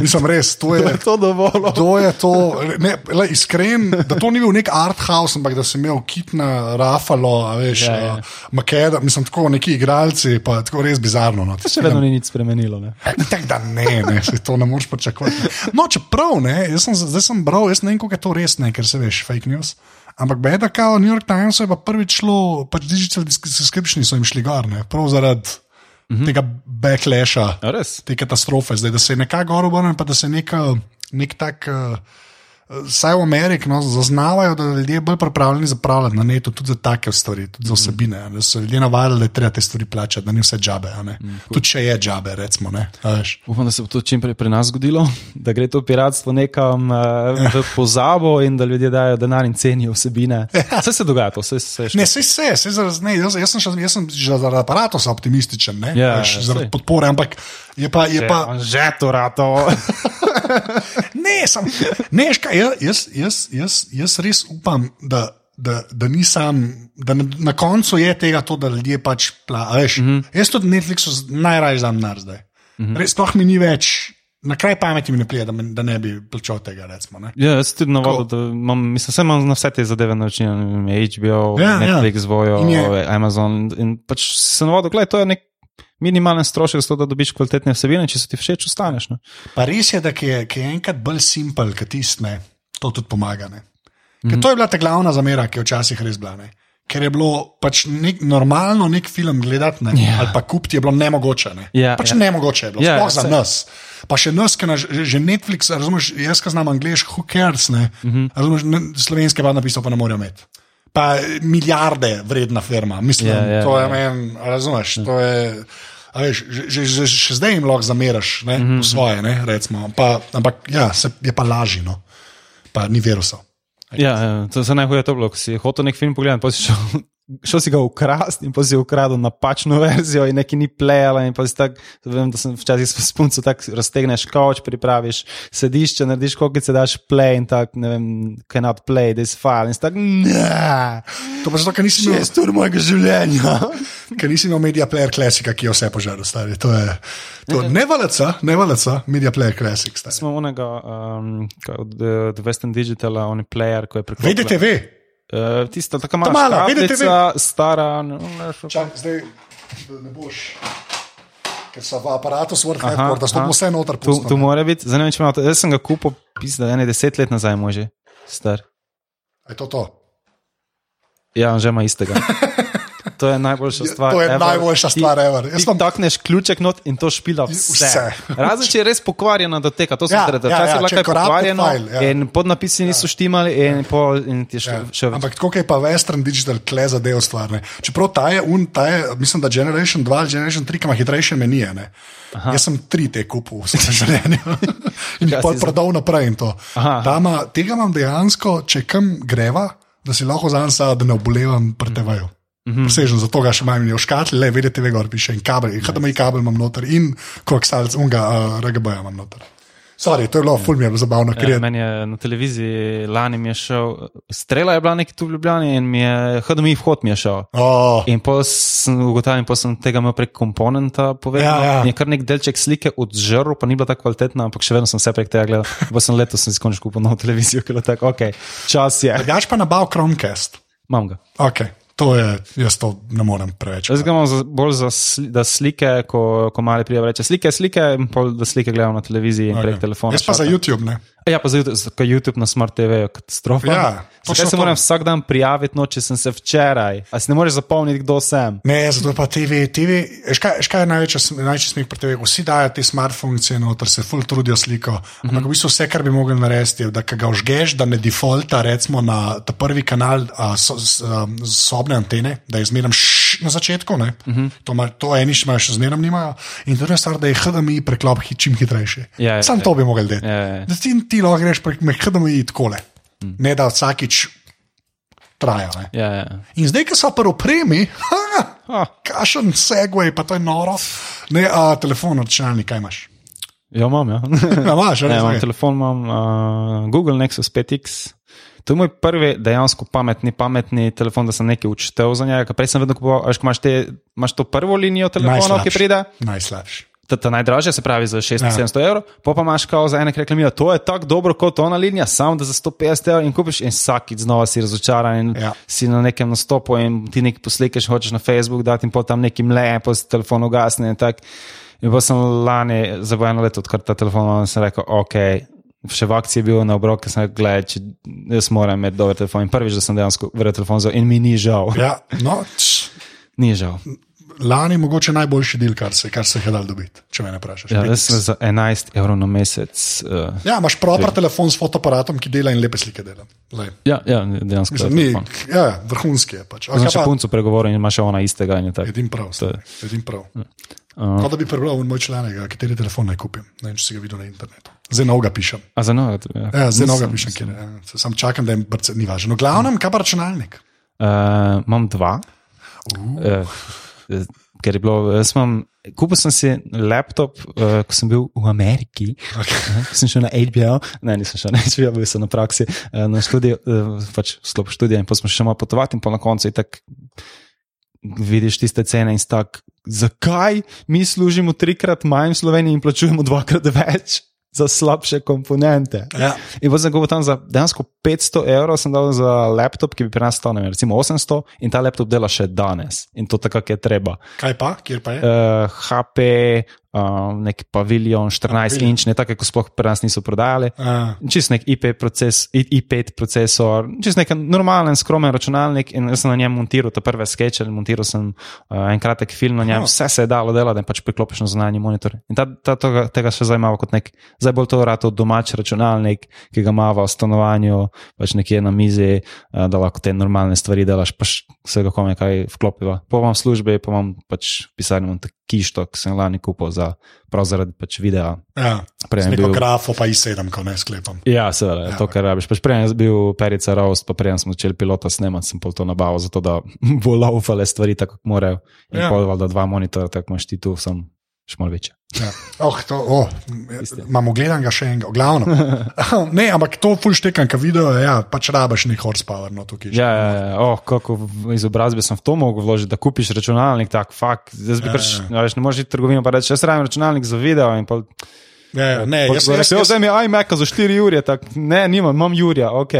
A: Nisem res, to je,
B: to dovolj.
A: To je to, ne, le, iskren, da to ni bil nek art house, ampak da si imel kitna, rafalo, veš, ja, ja. Uh, makeda, mislim, tako neki igralci, pa tako res bizarno. No.
B: To se vedno ni nič spremenilo. Ne?
A: Tak, da ne, ne, se to ne moreš pričakovati. No, čeprav, ne, jaz sem, zdaj sem bral, jaz ne vem, kako je to res, ne, ker se veš, fake news. Ampak beda, kao New York Times je pa prvič šlo, pač digital subscription so jim šli gor, ne, prav zaradi mm -hmm. tega backlasha, te katastrofe, zdaj, da se je nekako gor obrnil, pa da se neka, nek tak. Uh, Vsaj v Ameriki no, zaznavajo, da ljudje bolj pripravljeni zapravljati na netu, tudi za take stvari, tudi za vsebine. a ne. Da so ljudje navadili, da je treba te stvari plačati, da ni vse džabe. a ne. Tudi če je džabe, recimo. Ne.
B: Upam, da se bo to čim prej pri nas zgodilo, da gre to piratstvo nekam uh, v pozabo in da ljudje dajo denar in cenijo vsebine. Vse se dogaja, to vse se
A: Ne, vse se, vse zaradi, ne, jaz, jaz sem, še, jaz sem že zaradi aparata optimističen, ne,
B: Ja,
A: veš,
B: ja,
A: zaradi podpore, ampak je pa. Je pa
B: že to rato.
A: ne, sam, ne, škaj, jaz, jaz, jaz, jaz, jaz res upam, da. Da, da, nisam, da na, na koncu je tega, to, da ljudje pač plačajo. Mm -hmm. Jaz tudi Netflixu z- najraje znam nar zdaj. Mm -hmm. Res, sploh mi ni več, na kraj pameti mi ne pride, da, me- da ne bi plačal tega. Recimo, ne.
B: Ja, jaz tudi navado, da imam, mislim, vse imam na vse te zadeve ne vem, HBO,
A: Ja,
B: ja,
A: ja.
B: Netflix, ja. Vojo,
A: In je-
B: Amazon. In pač se navado, gledaj, to je nek minimalen strošek, zato da dobiš kvalitetne vsebine, če se ti všeč, ostaneš. Ne?
A: Pa res je, da je, je enkrat bolj simpel, kot tistne, to tudi pomaga. Ne? Ker to je bila ta glavna zamera, ki je včasih res bila. Ne? Ker je bilo pač nek, normalno nek film gledati, ne?
B: Ja.
A: ali pa kupiti je bilo nemogoče. Ne?
B: Ja,
A: pač
B: ja.
A: nemogoče je bilo,
B: Ja,
A: sploh
B: ja,
A: za
B: saj.
A: nas. Pa še nas, ki naš, že Netflix, razumeš, jaz, ki znam angliško, who cares, ne,
B: Mhm.
A: -huh. razumeš, slovenske pa napisal pa ne morejo imeti. Pa milijarde vredna firma, mislim,
B: Ja, ja,
A: to je
B: ja.
A: meni, razumeš, to je. Veš, že, že, že, še zdaj jim lahko zameraš, ne, mm. -hmm. svoje, ne, recimo. Pa, ampak ja, se, je pa lažje, no. pa ni virusov.
B: Ja, ja, to se najhuje to bilo, ko si hotel nek film pogledati, pa si šel, šel si ga ukrasti in pa si ukradel napačno verzijo in neki ni plejala in pa si tak, vem, da sem včasih s punco tako raztegneš kavč, pripraviš sedišče, narediš kokice, daš play in tak, ne vem, cannot play this file in si tak, ne,
A: To pa zato, ker nisi imel,
B: šest ur mojega življenja.
A: ker nisi imel Media Player Classica, ki je vse požaril, stari. To je to, ne valeca, ne valeca, Media Player Classic. Stari.
B: Smo onega um, od od Western Digitala, on je player, ko je priklopil.
A: VDTV,
B: Uh, tista taka
A: Ta
B: mala,
A: mala, VDTV.
B: kapljica, stara, šel-
A: čak, zdaj da ne boš. Ker so v aparatu to
B: aha.
A: bomo vse noter
B: Tu, tu
A: pustili.
B: mora biti, zanimivo, če ima to. Jaz sem ga kupil, pisal, ene deset let nazaj, može, star.
A: Je to to?
B: Ja, on že ima istega. To je najboljša stvar.
A: to je
B: ever.
A: najboljša stvar ever. Jaz sem-
B: takneš ključek not in to špila vse.
A: Vse.
B: Razen če je res pokvarjena to
A: Ja,
B: ja, rekel.
A: ja,
B: Včasih
A: ja,
B: je
A: je corrupted
B: pokvarjeno
A: file, ja.
B: in podnapisi niso štimali in, pol, in ti je še,
A: Ja.
B: še več.
A: Ampak tako je pa Western Digital kle za del stvar. Ne. Čeprav ta je, un, ta je, mislim, da Generation 2 ali Generation 3, ki ima hitrejše menije. Ne. Jaz sem tri te kupil v svojem življenju in jih
B: si za-
A: prodal naprej. to.
B: Aha.
A: Ima- Tega imam dejansko, če kam greva, da si lahko zansa, da ne obolevam pri TV-ju.
B: Mhm.
A: Presežen, zato ga še imam v škatli, le vidite, ve gor piše in kabel, in HDMI kabel imam noter in koaxialc, unga uh, RGB imam noter. Sorry, to je bilo, ful mi je bilo zabavno,
B: Ja,
A: je
B: meni je na televiziji lani mi je šel, strela je bila nekaj tu v Ljubljani in mi je HDMI vhod mi je šel.
A: Oh,
B: In pa sem ugotovil, da sem tega imel prek komponenta povedal.
A: Ja, ja.
B: Je kar nek delček slike odžrl, pa ni bila tako kvalitetna, ampak še vedno sem vse prek tega gledal. Pa sem letos sem si končno kupil novo televizijo, ker je tako, ok, čas je.
A: drugač pa nabav Chromecast.
B: Imam ga.
A: Okay. To je, jaz to ne morem preveč.
B: Jaz ga imam za, bolj za sli, da slike, ko, ko mali prijave reče slike, slike, in pol, da slike gledam na televiziji in okay. prek telefona.
A: Jaz pa za
B: šata.
A: YouTube, ne.
B: Ja, pa za YouTube, za YouTube na Smart TV je katastrofa.
A: Ja,
B: Zakaj se moram vsak dan prijaviti, no, če sem se včeraj? A si ne moreš zapomniti, kdo sem?
A: Ne, zato pa TV. TV veš kaj, veš kaj je največji, največji smeh pri TV? Vsi dajo te smart funkcije, noter se full trudijo sliko. Ampak v bistvu vse, kar bi mogli narediti, je, da ga užgeš, da ne defaulta recimo na ta prvi kanal a, so, s, a, sobne antene, da je zmeraj na začetku. Uh
B: Mhm.
A: -huh. To, ma, to eni še imajo, še zmeraj nimajo. In druga stvar, da je HDMI preklop hit, čim hitrejši.
B: Ja, ja,
A: Sam
B: ja.
A: to bi mogli delati.
B: Ja, ja, ja.
A: Da ti, ti lahko greš prek HDMI takole.
B: Mhm.
A: Ne da vsakič traja. Ne.
B: Ja, ja.
A: In zdaj, ko so pa opremi, kašen segway, pa to je noro. Ne, a telefon, računalnik, kaj imaš?
B: ja, imam, ja.
A: Ja, imaš,
B: Ne,
A: ali
B: imam
A: ne?
B: telefon, imam uh, Google Nexus 5X. To je moj prvi dejansko pametni, pametni telefon, da sem nekaj učitev za njega. Prej sem vedno kupoval, veš, imaš, te, imaš to prvo linijo telefonov, ki pride,
A: Najslabši.
B: ta, ta najdražja, se pravi za 600-700
A: Ja.
B: evrov, pa pa imaš kao za ene reklamijo, to je tako dobro kot ona linija, samo da za 150 evrov in kupiš in vsakič znova si razočaran in
A: Ja.
B: si na nekem nastopu in ti nekaj poslikaš, hočeš na Facebook dati in potem tam neki mle, pa si telefon ugasne in tako. In pa sem lani, za eno leto, odkar ta telefon sem rekel, ok. Še v akciji je bil na obroku, sem rekel, gledaj, če jaz moram imeti dober telefon. In prvič, da sem dejansko verjel telefon, vzel in mi ni žal.
A: Ja, no, tš,
B: Ni žal.
A: lani mogoče najboljši del, kar se, kar se je dal dobiti, če me ne vprašaš.
B: Ja, jaz sem za 11 evrov na mesec. Uh,
A: Ja, imaš proper telefon s fotoaparatom, ki dela in lepe slike dela. Lej.
B: ja, ja, dejansko.
A: Mislim,
B: je
A: ni,
B: telefon.
A: ja, ja, vrhunski je pač. Okay,
B: še punco pregovoril in ima še ona istega. je.
A: Edin prav,
B: je-
A: edin prav.
B: Uh,
A: Kot da bi prebral moj članek, kateri telefon naj kupim. Ne vem, če si ga videl na internetu. Zdaj novega pišem.
B: a za novo? Ja,
A: Ja, zdaj novega pišem, kjer je. Sam čakam, da je brce, ni važno. No, glavnem, kaj pa računalnik?
B: Uh, imam dva. Uh, ker je bilo, jaz imam, kupil sem si laptop, uh, ko sem bil v Ameriki. Okay. Sem šel na HBO, ne, nisem šel na HBO, bil sem na praksi, uh, na študiju, uh, pač sklop študija in pa smo še malo potovati in pa na koncu je tako. Vidiš tiste cene in tak, zakaj mi služimo trikrat manj v Sloveniji in plačujemo dvakrat več za slabše komponente?
A: Ja.
B: In potem sem govoril tam za dejansko 500 evrov, sem dal za laptop, ki bi pri nas stal, recimo 800 in ta laptop dela še danes in to tako, je treba.
A: Kaj pa, kjer pa je?
B: Uh, HP, nek paviljon, 14
A: Paviljon.
B: inč, ne tako, kot sploh pri nas niso prodajali. Čist nek IP proces, I- i5 procesor, čist nek normalen, skromen računalnik in jaz sem na njem montiral te prve skeče, montiral sem uh, en kratek film na njem, vse se je dalo delati, pač priklopiš na zunanji monitor. In ta, ta, tega, tega še zdaj imamo kot nek, zdaj bolj to rado domač računalnik, ki ga imamo v stanovanju, pač nekje na mizi, uh, da lahko te normalne stvari delaš, pač vsega kome kaj vklopiva. Po vam službi, pa imam pač pisarno imam tak kišto, ki sem lani kupil za, prav zaradi pač videa.
A: ja,
B: Prej
A: neko
B: bil-
A: grafo pa i7, ko ne sklepam.
B: Ja, seveda,
A: Ja,
B: to, kar rabiš. Pač prej sem bil perica roast, pa prej smo začeli pilota snemati, sem pol to nabavil, zato da bo laufale stvari tako, kot morajo. In
A: Ja.
B: pol, da dva monitora, tako imaš ti tu, sem še malo večji.
A: Ja. Oh, to, oh, imamo gledanega še enega, glavno. ne, ampak to fulštekam, ki video, ja, pač rabiš nek horsepower, no tukaj.
B: Ja, ja, ja. Oh, kako izobrazbe sem v to mogel vložiti, da kupiš računalnik, tak fakt. Zdaj bi
A: Ja,
B: kar, ja, veš, ne moreš iti trgovino pa reči, jaz rabim računalnik za video. In pol,
A: ja, ja, ne, jaz, jaz, jaz,
B: mi je iMac za 4 ure, tak, ne, nimam, imam Jurija, ok.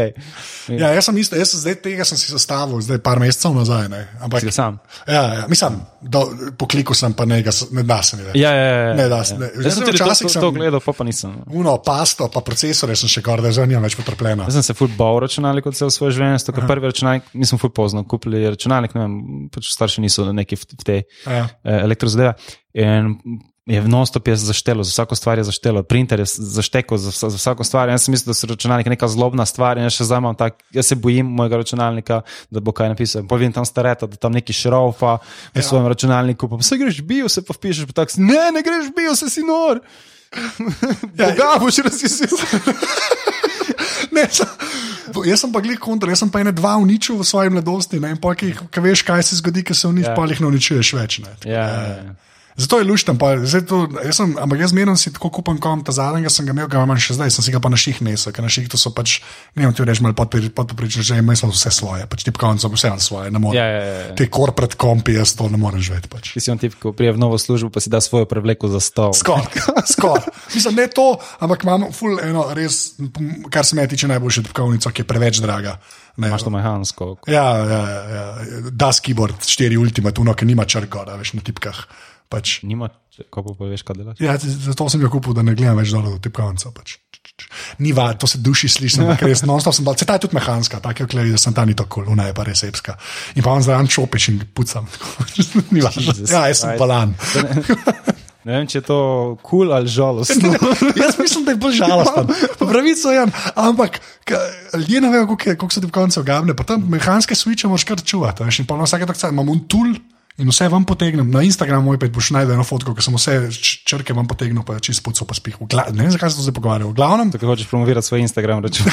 A: ja, jaz sem isto, jaz sem zdaj tega sem si sestavil, zdaj par mesecev nazaj. Ne, ampak,
B: Si sam.
A: ja, ja, mislim, da po kliku sem pa ne, ne da se mi več.
B: Ja, ja, ja.
A: Ne, da,
B: ja.
A: ne.
B: Jaz sem tudi to,
A: Včasih
B: to,
A: sem-
B: to gledal, pa, pa nisem.
A: Uno, pasto, pa procesore sem še kar da že nimam več potrpljena.
B: Jaz sem se ful bal računalnik od cel svoj življenje, zato ker prvi računalnik, mi smo ful pozno kupili računalnik, ne vem, pač starši niso neki v, v tej
A: Ja.
B: eh, elektrozadeve. In je v non-stop je zaštelo, za vsako stvar je zaštelo, printer je zaštekel za, za vsako stvar. Jaz sem mislil, da so računalniki neka zlobna stvar in jaz še zdaj imam tak, jaz se bojim mojega računalnika, da bo kaj napisal. Pa vidim tam stareta, da tam neki šrofa v ja. svojem računalniku, pa se greš bio, se pa vpišeš, pa tak, ne, ne greš bio, se si nor. Ja, Boga boš razjezil.
A: Ne, jaz sem pa gledal kontra, jaz sem pa ene dva uničil v svoji mladosti. Ne, in pol, ki, ki veš, kaj se zgodi, ki se uniči,
B: Ja.
A: ja. pa jih ne uničuješ več. Ne.
B: Ja, ja, ja.
A: Zato je lušten, pa, zdaj to, jaz sem, ampak jaz zmerno si tako kupam kom, ta zadnjega sem ga imel, ga imam še zdaj, sem si ga pa na ših nesel, ker na ših to so pač, ne vem, ti reči malo podpoprično, že sem vse svoje, pač ti konc so vse svoje, ne morem.
B: Ja, ja, ja, ja.
A: Te korporat kompi, jaz to ne morem živeti. Pač.
B: Ti si on tip, ko prije v novo službo, pa si da svojo prevleko za stol.
A: Skoraj, skor. Mislim, ne to, ampak imamo ful eno res, kar se me tiče, najboljše tipkovnico, ki je preveč draga. Ne,
B: Imaš to mehansko.
A: Ja, ja, ja, ja. Das keyboard 4 Ultimate, uno, ki nima črk gor, a veš na tipkah. Pač.
B: Nima, kako pa veš, kaj delaš?
A: Ja, zato sem jo kupil, da ne gledam več dol do tipkovnice. Pač. Ni va, to se duši sliši, ampak res non-stop sem dal. Se ta je tudi mehanska, tako je da sem ta ni tako kul, una je pa res epska. In pa vam zdaj čopiš in pucam. ni važno.
B: Jesus
A: Ja, jaz sem balan.
B: Ne vem, če je to kul cool ali žalostno.
A: Jaz mislim, da je bolj žalosten. Po pravico je, ampak ljudje ne vejo, koliko, koliko so ti gabne. Pa tam mehanske switche moraš kar čuvati. veš, In pa na vsake tak cajt imam un tool. In vse vam potegnem, na Instagramu moj pet boš najdel eno fotko, ki sem vse črke vam potegnil, pa čist puco pa spih. V gla- Ne vem, zakaj se to zdaj pogovarjal. V glavnem,
B: Tako hočeš promovirati svoj Instagram račun.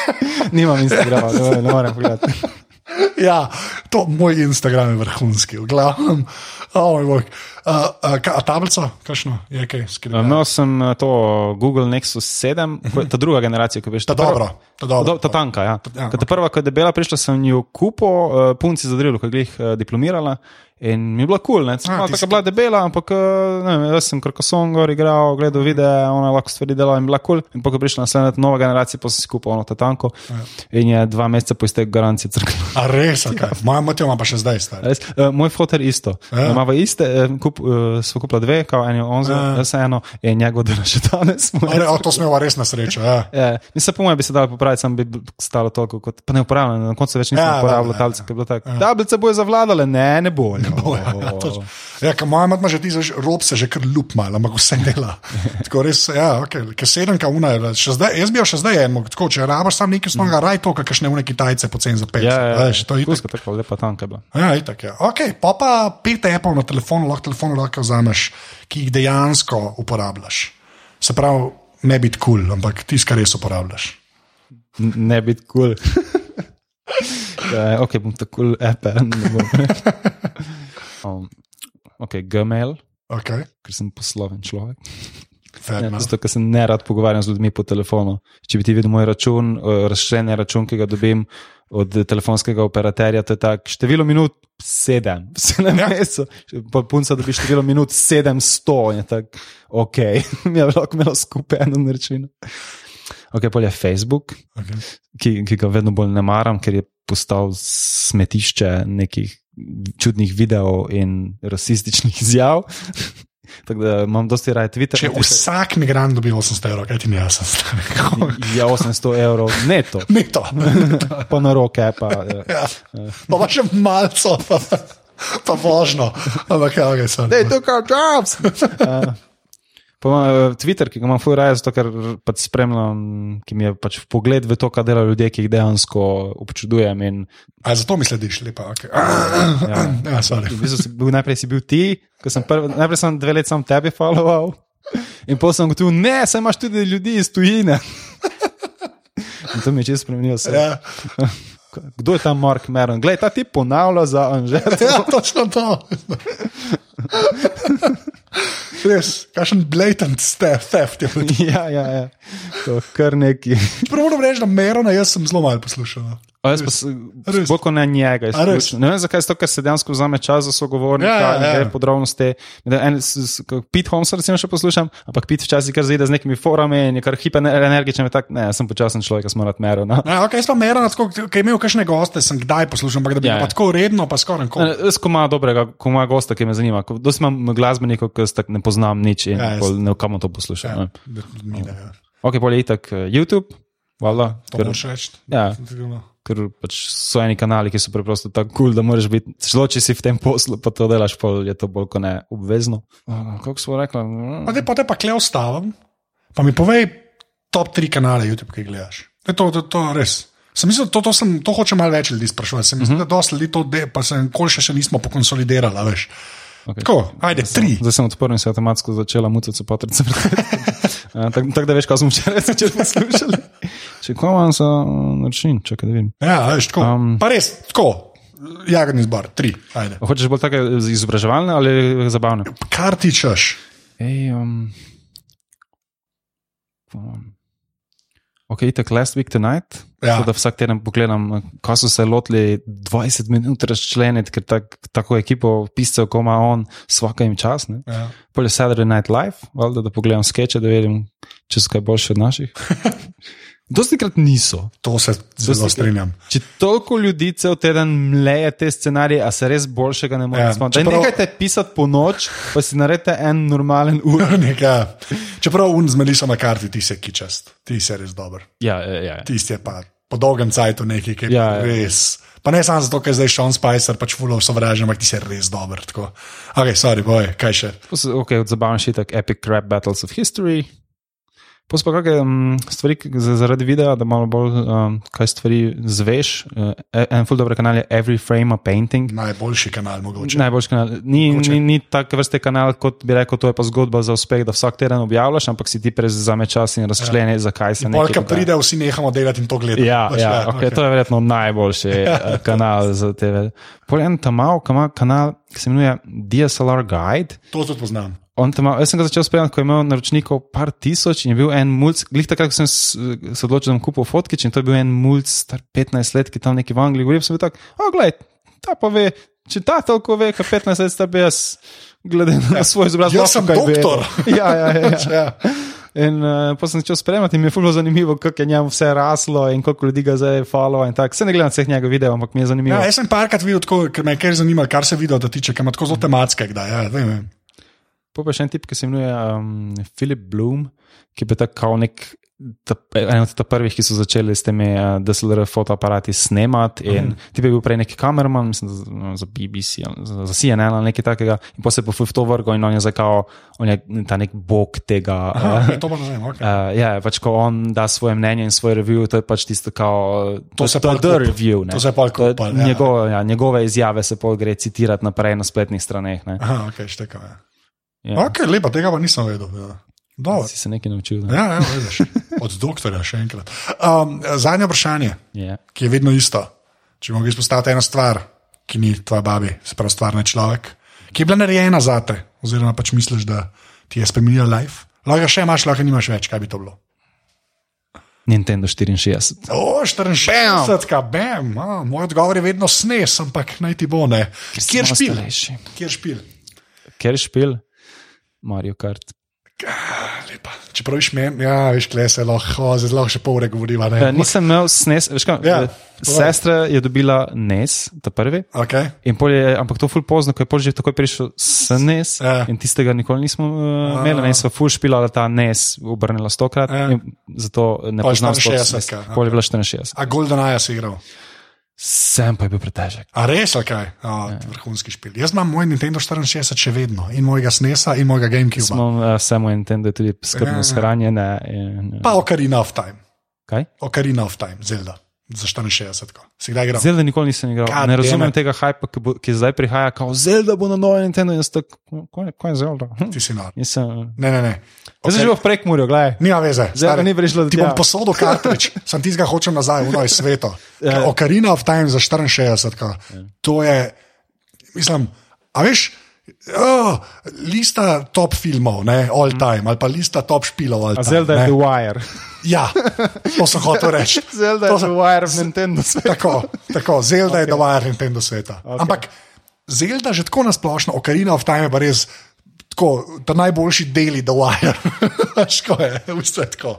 B: Nimam Instagrama, ne, ne morem pogledati.
A: ja, to moj Instagram je vrhunski. V glavnem, oh. Uh, uh, ka, a tablico, kakšno je kaj? skrivno?
B: Imel sem eh, to Google Nexus 7, ko je ta druga generacija, ki veš,
A: Ta
B: prva-
A: dobro, ta dobro.
B: Do, ta tanka, ja.
A: ja,
B: ja ta prva, ko je debela prišla, sem jo kupil, uh, punci zadrilo, ko je glih uh, diplomirala. In mi je bila kul, cool,
A: A,
B: cool,
A: ti
B: tako
A: si-
B: je bila debela, ampak eh, ne, vem, jaz sem krkosong gor igral, gledal videe, ona lahko stvari dela in bila kul. Cool. In ko je prišla naslednja nova generacija, pa sem si kupil ono ta tanko.
A: Ja.
B: In je dva meseca po izteku garancije crknila.
A: A res, okay. moja motija ima pa še zdaj. Stari.
B: Res, uh, moj fotor isto.
A: Ja.
B: Ja. Imamo iste, uh, kup, uh, smo kupili dve, kao en je on za,
A: Ja.
B: jaz eno, in njegov dela še danes.
A: Re, o, to smo res na srečo. Ja.
B: Ja, mislim, po mojem bi se dalo popraviti, sam bi stalo toliko, kot, pa ne uporabljam, na koncu več nisem
A: Ja,
B: ja, uporabljal
A: ja,
B: tablice, ker je bilo tako. Tablice bojo zavladale, ne, ne bo.
A: Nebo. Ja, ja, točno. ja, ka moja mama že ti znaš, rob se že kar lup malo, ampak vse dela. Tako res, ja, ok, ker sedem ka una, je, še zdaj, jaz bi jo še zdaj en, tako, če rabaš sam nekaj snoga, raj to, kakšne une kitajce pocen za pet.
B: Ja, ja, ja.
A: Veš, to je itak.
B: Kuska, tako lepa tanka bila.
A: Ja, itak, ja. Ok, pa pa pet Apple na telefonu, lahko telefon lahko vzameš, ki jih dejansko uporabljaš. Se pravi, ne biti kul, cool, ampak tisti, kar res uporabljaš.
B: Ne biti kul. Cool. ok, bom tako kul ape. ne bom. um, ok, Gmail,
A: Okay.
B: ker sem posloven človek. Ja, zato, ker se ne rad pogovarjam z ljudmi po telefonu. Če bi ti videl moj račun, eh, razširjen račun, ki ga dobim od telefonskega operaterja, to je tako število minut sedem,
A: Ja.
B: ja. mesecev, pa punca dobi število minut sedemsto in je tako, ok, mi je lahko imelo skupaj eno naročilo. Ok, pol je Facebook,
A: Okay.
B: ki, ki ga vedno bolj ne maram, ker je postal smetišče nekih čudnih videov in rasističnih izjav. Tako da imam dosti raje Twitter.
A: Če vsak migrant dobi 800 evrov, kaj ti ne jaz
B: Je 800 evrov neto,
A: Ne to.
B: pa na roke. Pa, ja.
A: Ja. Pa pa še malce, pa, pa vožno. Ampak ja, okay, sem.
B: They took our jobs. Uh, pa imam, eh, Twitter, ki ga imam fuj raje, zato ker pač spremljam, ki mi je pač pogled v to, kaj delajo ljudje, ki jih dejansko občudujem. In,
A: A zato mi slediš, lepa. Okay.
B: ja,
A: Ja, sorry.
B: v bistvu si bil, najprej si bil ti, ko sem prv, najprej sem dve leti sam tebi followoval. In potem sem gotovil, ne, saj imaš tudi ljudi iz tujine. In to mi je čisto spremenilo.
A: Ja.
B: Kdo je ta Mark Meron? Glej, ta ti ponavlja za Anžet.
A: ja, točno to. Res, kakšen blatant theft, theft je bil.
B: ja, ja, ja. To je kar neki.
A: Prvo moram reči, da Merona jaz sem zelo malo poslušal.
B: A jaz pa se-
A: Res.
B: bolj ne njega. Ne vem zakaj, zato, ker se dejansko vzame čas za sogovornika
A: Ja, ja, ja.
B: podrobnosti. En, Pete Holmes recimo še poslušam, ampak Pete včasih kar zide z nekimi forami in je kar hiperenergičen. Tak, ne, sem počasen človek, jaz moram mero. No.
A: Ja, okay, jaz pa tako, ki je imel kakšne goste, sem kdaj poslušal, ampak da bi
B: Ja,
A: ja, tako redno, pa skoraj nikoli.
B: Ne, Jaz, ko ima dobrega, ko ima gosta, ki me zanima. Dosti imam glasbenikov, ki jaz tako ne poznam nič in
A: Ja,
B: ja,
A: jaz-
B: ne kam to poslušam.
A: Ja,
B: Ja.
A: da, ni, da, ja.
B: Ok, bolje itak eh, YouTube, valjda.
A: To
B: ker-
A: moraš reči.
B: Ja. Ker pač so eni kanali, ki so preprosto tako kul, cool, da moraš biti, zelo če si v tem poslu, pa to delaš, pol je to bolj kot ne obvezno. Uh, Kako smo rekli?
A: Pa te pa te pa kle ostavim, pa mi povej top tri kanale YouTube, ki gledaš. To, to, to, to res. Sem mislil, to, to, sem, to hoče malo več ljudi sprašovati. Sem mislil, uh -huh. da dosti ljudi to de, pa se nikoli še, še nismo pokonsolidirali, veš.
B: Okay.
A: Tako, ajde, tri.
B: Zdaj sem odprl in se je avtomatsko začela mucati so potrice. Tako tak, da veš, kaj smo včeraj začeli poslušati. Če ko imam za način, čakaj, da vidim.
A: Ja, veš, tako.
B: Um.
A: Um, pa res, tako. Jagodni zbor, tri, ajde.
B: Hočeš bolj take izobraževalne ali zabavne?
A: Kar ti češ.
B: Ej, um, um, ok, itak last week tonight.
A: Ja.
B: Tako da vsak teden pogledam, kako so se lotili 20 minut razčleniti, ker tak, tako ekipo piscev, kot ima on, vsaka jim čas. Ne?
A: Ja.
B: Polje Saturday Night Live, valjda, da pogledam skeče, da vidim, če so kaj boljše od naših. Dosti krat niso.
A: To se zelo
B: Dosti-
A: strinjam.
B: Če toliko ljudi cel teden mleje te scenarije, a se res boljšega ne
A: Ja,
B: more spomniti.
A: čeprav-
B: Nehajte pisati po noč, pa si naredite en normalen ur.
A: Neka, čeprav un z Meliso McCarthy, ti si kičast, ti si res dober.
B: Ja, ja, ja.
A: Tisti je pa po dolgem cajtu nekaj, ki je
B: Ja,
A: ja,
B: ja.
A: res. Pa ne samo zato, ker zdaj Sean Spicer pač fulov sovražen, ampak ti si res dober. Tako. Ok, sorry, boj, kaj še.
B: So, ok, od zabavnih šitek Epic Crap Battles of History. So pa kakšne um, stvari ki- za- zaradi videa, da malo bolj um, kaj stvari zveš. Uh, en full dober kanal je Every Frame a Painting.
A: Najboljši kanal, mogoče.
B: Najboljši kanal. Ni,
A: Mogoče.
B: ni, ni tak vrste kanal, kot bi rekel, to je pa zgodba za uspeh, da vsak teden objavljaš, ampak si ti prezame čas in razčleni, ja. zakaj se nekaj
A: Polka pride, vsi nehamo delati in to gledati.
B: Ja,
A: Pač,
B: ja, okay, to je verjetno najboljši ja. kanal za TV. Pol en tam mal, kanal, ki se imenuje DSLR Guide.
A: to tudi poznam.
B: On tam, jaz sem ga začel spremljati, ko je imel naročnikov par tisoč in je bil en mulj, glih takrat, ko sem se odločil, da bom kupil fotkič in to je bil en mulj, star 15 let, ki tam neki v Angliji govori, sem bil tak, o, gled, ta pa ve, če ta toliko ve, kaj 15 let sta bi jaz, glede na svoj izobrazbo.
A: Jaz sem doktor.
B: vedel. Ja, ja, ja. ja.
A: Ja.
B: In uh, pa sem začel spremljati in mi je fulno zanimivo, kako je njemu vse raslo in koliko ljudi ga zdaj follow in tako. Se ne gledam vseh njegov videov, ampak mi je zanimivo.
A: Ja, jaz sem parkrat videl, tako, ker me je kar zanimalo, kar se video da tiče, ker ima tako zelo tematske, kdaj. Ja.
B: Pa še en tip, ki se imenuje um, Philip Bloom, ki je tako nek. Ta, en od prvih, ki so začeli s temi uh, DSLR fotoaparati snemati, in mm. ti bi bil prej neki kameraman, mislim, za, za BBC, za, za CNN ali nekaj takega, in pa se je po to vrgo in on je zakao, on je ta nek bog tega.
A: Aha, uh, to pa ne vem, ok.
B: Uh, ja, pač ko on da svoje mnenje in svoj review, to je pač tisto, kao,
A: To
B: to,
A: se
B: the
A: kup.
B: review. Ne?
A: To se pol
B: To je
A: kup, ja.
B: njegove, ja, njegove izjave se pol gre citirati naprej na spletnih straneh. ne.
A: Aha, ok, šteka. Ja.
B: Ja.
A: Ok, lepa, tega pa nisem vedel. Ja. Dobro.
B: Si se nekaj naučil. Ne?
A: Ja, ja, vidiš. Od doktorja še enkrat. Um, zadnje vprašanje,
B: Ja.
A: ki je vedno isto. Če mogo izpostaviti eno stvar, ki ni tvoja babi, se pravi stvarni človek, ki je bila narejena za te, oziroma pač misliš, da ti je spremenila life. Lahko še imaš, lahko nimaš več, kaj bi to bilo.
B: Nintendo 64.
A: O, 64, ka, bam, a, moj odgovor je vedno snes, ampak naj ti bo ne. Kjer špil? Kjer špil?
B: Ker špil, Mario Kart.
A: Ah, lepa. Čeprav viš me, ja, veš, kle se lahko, zdaj lahko še pol ure govoriva. Ne?
B: Ja, nisem imel SNES, veš kaj?
A: Ja,
B: eh, Sestra je dobila NES, ta prvi.
A: Okay.
B: Je, ampak to ful pozno, ko je pol že takoj prišel SNES
A: Ja.
B: in tistega nikoli nismo uh, imeli, ne, sva ful špilala ta NES, obrnila stokrat,
A: Ja.
B: zato ne poznam sploh
A: 64,
B: SNES.
A: ka,
B: Pol je bila 64.
A: A Golden Eye si igral?
B: Sem pa je bil pretežek.
A: A res, ali kaj? O, ja. Vrhunski špil. Jaz imam moj Nintendo 64 še vedno in mojega SNES-a in mojega GameCube.
B: Smo uh, samo Nintendo je tudi skrbno
A: Ja, ja.
B: shranjene. In, uh,
A: Pa Ocarina of Time.
B: kaj?
A: Ocarina of Time, Zelda. Za 64. ko. Si kdaj igral?
B: Zelda nikoli nisem igral.
A: God
B: ne razumem tega hypa, ki, bo, ki zdaj prihaja, kot Zelda bo na novem Nintendo. In tako, kaj, kaj je Zelda? Hm,
A: Ti si nor.
B: Nisem.
A: Ne, ne, ne.
B: Jaz sem že v prekmurju, gledaj.
A: Nima veze.
B: Zelda ni prišla do
A: Ti bom
B: tja.
A: posodil kartrič, sem ti ga hočem nazaj, v noj svetu.
B: Ja.
A: Ocarina of Time za 64. ko. To je, mislim, a veš. Oh, lista top filmov, ne, all time, ali pa lista top špilov. time,
B: Zelda je The Wire.
A: Ja, to sem hotel reči.
B: Zelda je
A: sem-
B: The Wire v Nintendo svetu.
A: Tako, tako Zelda okay. je dovajar Nintendo sveta. Okay. Ampak Zelda že tako nasplošno, Ocarina of Time je pa res. Tako, ta najboljši deli The Wire. Ško je, v bistvu je tako.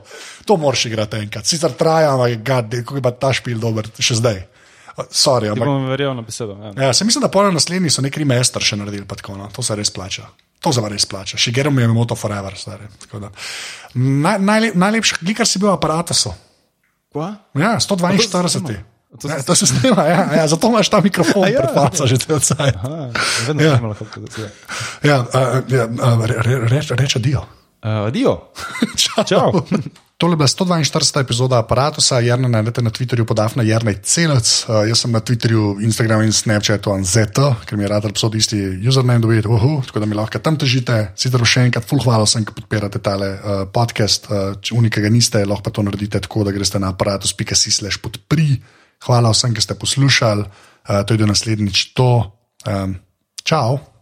A: To moraš igrati enkrat. Sicer traja, ampak gad, kako je pa ta špil dober, še zdaj. Sorry, ampak,
B: bom verjel na besedo. Ja.
A: ja, se mislim, da pol naslednji so neki remaster še naredili, pa tako, no. to se res plača. To se res plača. Shigeru mi je moto forever. stari. Naj, najlep, najlepši, glikar si bil v aparatu.
B: Kva?
A: Ja, 142. Ja, to se snima, ja, ja, zato imaš ta mikrofon,
B: ja,
A: pred faco že cel cel.
B: Aha, vedno
A: Ja.
B: ja. imel kako to je.
A: Ja, uh, ja, uh, re, re, reč, reč adijo.
B: Uh, Dio.
A: Čau.
B: Čau.
A: Tole je bila 142. epizoda aparata, Jarna najdete na Twitterju pod Afna Jarnej Celec, uh, jaz sem na Twitterju, Instagramu in Snapchatu Anzeta, ker mi je rad psod isti username dobiti, uhu, tako da mi lahko tam težite. Sicer še enkrat, full hvala vsem, ki podpirate tale uh, podcast, uh, če unikega niste, lahko pa to naredite tako, da greste na aparatus.si slash podpri. Hvala vsem, ki ste poslušali, uh, to je do naslednjič to. Um, čau!